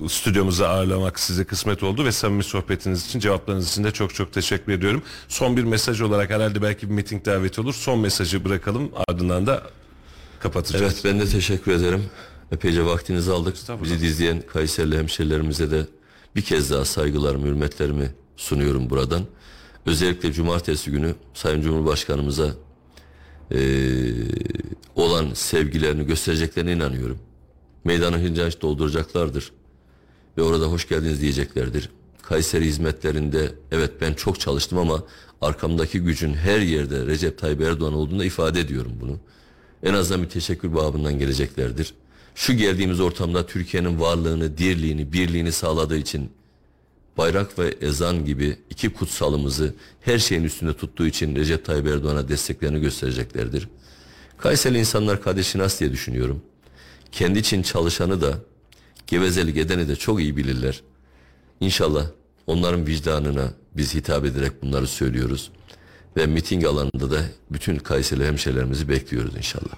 stüdyomuza ağırlamak size kısmet oldu ve samimi sohbetiniz için cevaplarınız için de çok çok teşekkür ediyorum. Son bir mesaj olarak herhalde belki bir miting daveti olur. Son mesajı bırakalım ardından da kapatacağız. Evet ben de teşekkür ederim. Epeyce vaktinizi aldık. Bizi izleyen Kayserili hemşerilerimize de bir kez daha saygılarımı, hürmetlerimi sunuyorum buradan. Özellikle cumartesi günü Sayın Cumhurbaşkanımıza eee, olan sevgilerini göstereceklerine inanıyorum. Meydanı hıncanç dolduracaklardır. Ve orada hoş geldiniz diyeceklerdir. Kayseri hizmetlerinde evet ben çok çalıştım ama arkamdaki gücün her yerde Recep Tayyip Erdoğan olduğunu ifade ediyorum bunu. En azından bir teşekkür babından geleceklerdir. Şu geldiğimiz ortamda Türkiye'nin varlığını, dirliğini, birliğini sağladığı için bayrak ve ezan gibi iki kutsalımızı her şeyin üstünde tuttuğu için Recep Tayyip Erdoğan'a desteklerini göstereceklerdir. Kayseri insanlar kardeşi nasıl diye düşünüyorum. Kendi için çalışanı da gevezelik edeni de çok iyi bilirler. İnşallah onların vicdanına biz hitap ederek bunları söylüyoruz. Ve miting alanında da bütün Kayseri hemşehrilerimizi bekliyoruz inşallah.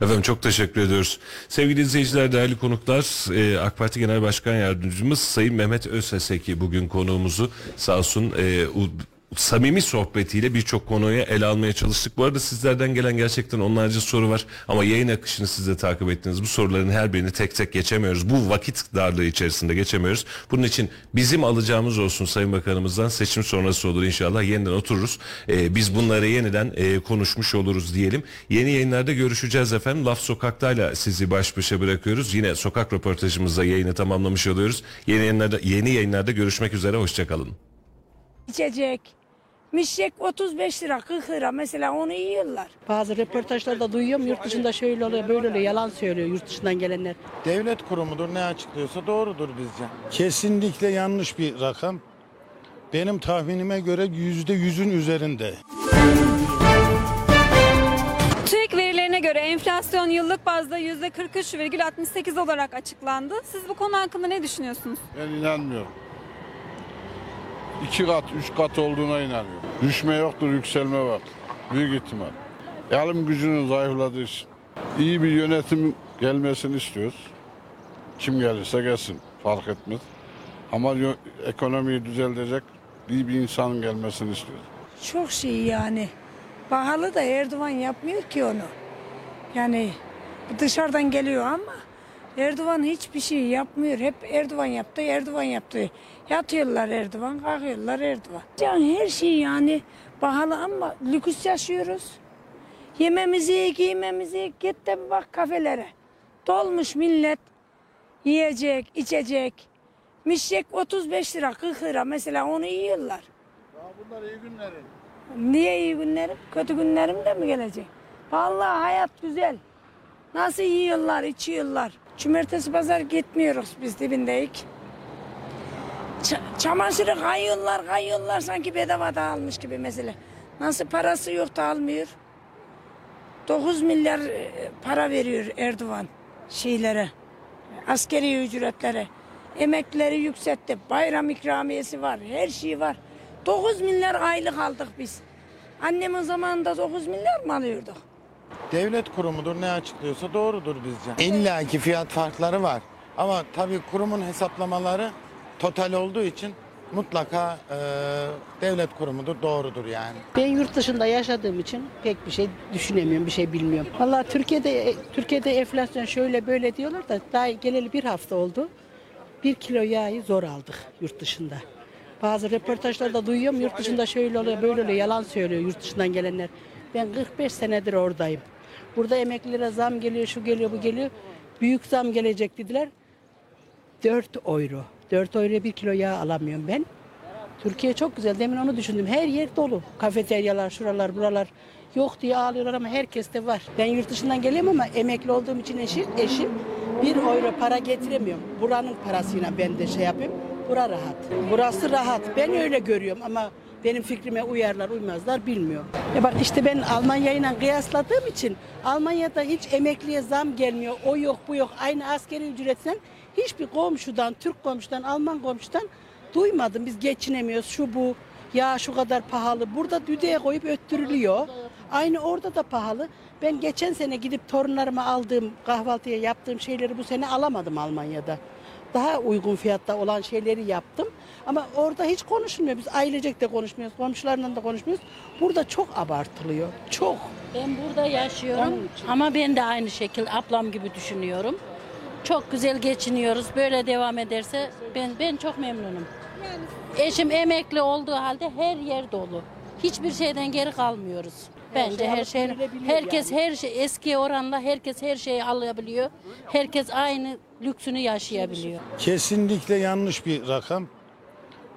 Efendim çok teşekkür ediyoruz. Sevgili izleyiciler, değerli konuklar, e, AK Parti Genel Başkan Yardımcımız Sayın Mehmet Özseseki bugün konuğumuzu sağ olsun e, samimi sohbetiyle birçok konuyu ele almaya çalıştık. Bu arada sizlerden gelen gerçekten onlarca soru var ama yayın akışını siz de takip ettiniz. Bu soruların her birini tek tek geçemiyoruz. Bu vakit darlığı içerisinde geçemiyoruz. Bunun için bizim alacağımız olsun Sayın Bakanımızdan seçim sonrası olur inşallah. Yeniden otururuz. E, biz bunları yeniden e, konuşmuş oluruz diyelim. Yeni yayınlarda görüşeceğiz efendim. Laf Sokak'tayla sizi baş başa bırakıyoruz. Yine sokak röportajımızda yayını tamamlamış oluyoruz. Yeni yayınlarda, yeni yayınlarda görüşmek üzere. Hoşçakalın. içecek. Mişek 35 lira 40 lira mesela onu yiyorlar. Bazı röportajlarda duyuyorum yurt dışında şöyle oluyor böyle oluyor yalan söylüyor yurt dışından gelenler. Devlet kurumudur ne açıklıyorsa doğrudur bizce. Kesinlikle yanlış bir rakam. Benim tahminime göre yüzde yüzün üzerinde. TÜİK verilerine göre enflasyon yıllık bazda %43,68 olarak açıklandı. Siz bu konu hakkında ne düşünüyorsunuz? Ben inanmıyorum. İki kat, üç kat olduğuna inanıyorum. Düşme yoktur, yükselme var. Büyük ihtimal. Alım gücünün zayıfladığı için. İyi bir yönetim gelmesini istiyoruz. Kim gelirse gelsin, fark etmez. Ama ekonomiyi düzeltecek iyi bir insanın gelmesini istiyoruz. Çok şey yani. Pahalı da Erdoğan yapmıyor ki onu. Yani dışarıdan geliyor ama Erdoğan hiçbir şey yapmıyor. Hep Erdoğan yaptı, Erdoğan yaptı. Yatıyorlar Erdoğan, kalkıyorlar Erdoğan. Yani her şey yani pahalı ama lüks yaşıyoruz. Yememizi, giymemizi git de bir bak kafelere. Dolmuş millet. Yiyecek, içecek. Mişek 35 lira, 40 lira mesela onu yiyorlar. Bunlar iyi günlerin. Niye iyi günlerim? Kötü günlerim de mi gelecek? Vallahi hayat güzel. Nasıl yiyorlar, içiyorlar. Cumartesi pazar gitmiyoruz biz dibindeyik. Ç- çamaşırı kayıyorlar, kayıyorlar sanki bedava da almış gibi mesela. Nasıl parası yok da almıyor. 9 milyar e, para veriyor Erdoğan şeylere, askeri ücretlere. Emekleri yükseltti, bayram ikramiyesi var, her şey var. 9 milyar aylık aldık biz. Annemin zamanında 9 milyar mı alıyorduk? Devlet kurumudur ne açıklıyorsa doğrudur bizce. İlla ki fiyat farkları var. Ama tabii kurumun hesaplamaları total olduğu için mutlaka e, devlet kurumudur doğrudur yani. Ben yurt dışında yaşadığım için pek bir şey düşünemiyorum bir şey bilmiyorum. Vallahi Türkiye'de Türkiye'de enflasyon şöyle böyle diyorlar da daha geleli bir hafta oldu. Bir kilo yağı zor aldık yurt dışında. Bazı röportajlarda duyuyorum yurt dışında şöyle oluyor böyle oluyor yalan söylüyor yurt dışından gelenler. Ben 45 senedir oradayım. Burada emeklilere zam geliyor şu geliyor bu geliyor. Büyük zam gelecek dediler. 4 euro. 4 euroya bir kilo yağ alamıyorum ben. Türkiye çok güzel. Demin onu düşündüm. Her yer dolu. Kafeteryalar, şuralar, buralar. Yok diye ağlıyorlar ama herkes de var. Ben yurt dışından geliyorum ama emekli olduğum için eşim, eşim bir euro para getiremiyorum. Buranın parasıyla ben de şey yapayım. Bura rahat. Burası rahat. Ben öyle görüyorum ama Benim fikrime uyarlar uymazlar bilmiyorum. Ya bak işte ben Almanya kıyasladığım için Almanya'da hiç emekliye zam gelmiyor. O yok bu yok. Aynı askeri ücretten hiçbir komşudan, Türk komşudan, Alman komşudan duymadım. Biz geçinemiyoruz şu bu. Ya şu kadar pahalı. Burada düdüğe koyup öttürülüyor. Aynı orada da pahalı. Ben geçen sene gidip torunlarıma aldığım kahvaltıya yaptığım şeyleri bu sene alamadım Almanya'da. Daha uygun fiyatta olan şeyleri yaptım. Ama orada hiç konuşulmuyor. Biz ailecek de konuşmuyoruz. Komşularla da konuşmuyoruz. Burada çok abartılıyor. Çok. Ben burada yaşıyorum ama ben de aynı şekilde ablam gibi düşünüyorum. Çok güzel geçiniyoruz. Böyle devam ederse ben ben çok memnunum. Eşim emekli olduğu halde her yer dolu. Hiçbir şeyden geri kalmıyoruz. Bence şey her şey herkes her şey eski oranla herkes her şeyi alabiliyor. Herkes aynı lüksünü yaşayabiliyor. Kesinlikle yanlış bir rakam.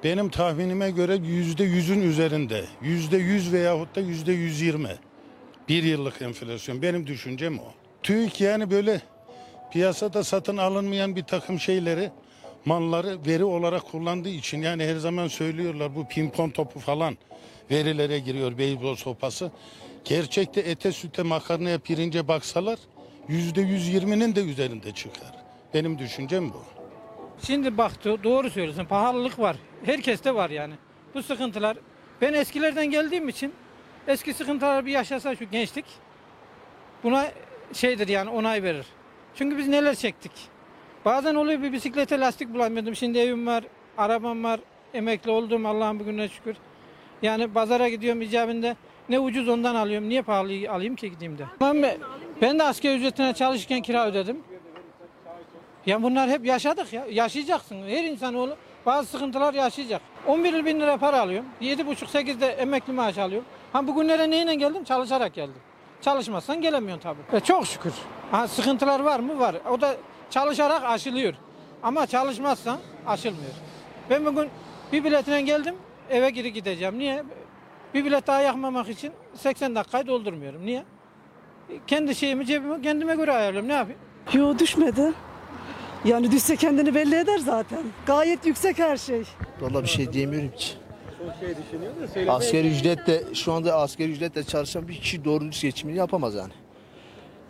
Benim tahminime göre yüzde yüzün üzerinde. Yüzde yüz veyahut da yüzde yüz yirmi. Bir yıllık enflasyon. Benim düşüncem o. TÜİK yani böyle piyasada satın alınmayan bir takım şeyleri malları veri olarak kullandığı için yani her zaman söylüyorlar bu pimpon topu falan verilere giriyor beyzbol sopası. Gerçekte ete süte makarnaya pirince baksalar yüzde yüz yirminin de üzerinde çıkar. Benim düşüncem bu. Şimdi bak do- doğru söylüyorsun. Pahalılık var. Herkeste var yani. Bu sıkıntılar. Ben eskilerden geldiğim için eski sıkıntılar bir yaşasa şu gençlik buna şeydir yani onay verir. Çünkü biz neler çektik. Bazen oluyor bir bisiklete lastik bulamıyordum. Şimdi evim var, arabam var, emekli oldum Allah'ın bugüne şükür. Yani pazara gidiyorum icabinde ne ucuz ondan alıyorum. Niye pahalı alayım ki gideyim de. Ben, ben de asgari ücretine çalışırken kira ödedim. Ya bunlar hep yaşadık ya. Yaşayacaksın. Her insanoğlu bazı sıkıntılar yaşayacak. 11 bin lira para alıyorum. 7,5-8'de emekli maaş alıyorum. Ha bugünlere neyle geldim? Çalışarak geldim. Çalışmazsan gelemiyorsun tabii. E çok şükür. Ha sıkıntılar var mı? Var. O da çalışarak aşılıyor. Ama çalışmazsan aşılmıyor. Ben bugün bir biletine geldim. Eve geri gideceğim. Niye? Bir bilet daha yakmamak için 80 dakikayı doldurmuyorum. Niye? Kendi şeyimi cebime kendime göre ayarlıyorum. Ne yapayım? Yo düşmedi. Yani düşse kendini belli eder zaten. Gayet yüksek her şey. Vallahi bir şey diyemiyorum ki. Asgari ücretle şu anda asgari ücretle çalışan bir kişi doğru dürüst geçimini yapamaz yani.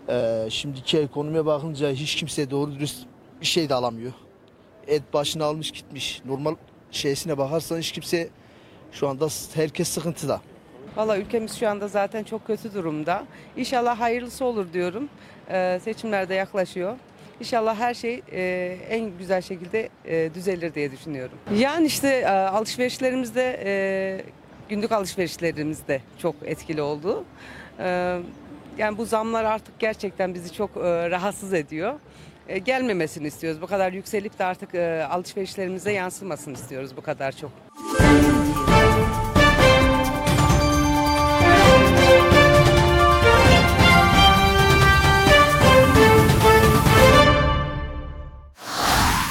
Ee, şimdiki ekonomiye bakınca hiç kimse doğru dürüst bir şey de alamıyor. Et başını almış gitmiş. Normal şeysine bakarsan hiç kimse şu anda herkes sıkıntıda. Valla ülkemiz şu anda zaten çok kötü durumda. İnşallah hayırlısı olur diyorum. Ee, seçimler de yaklaşıyor. İnşallah her şey e, en güzel şekilde e, düzelir diye düşünüyorum. Yani işte e, alışverişlerimizde, e, günlük alışverişlerimizde çok etkili oldu. E, yani bu zamlar artık gerçekten bizi çok e, rahatsız ediyor. E, gelmemesini istiyoruz. Bu kadar yükselip de artık e, alışverişlerimize yansımasını istiyoruz bu kadar çok.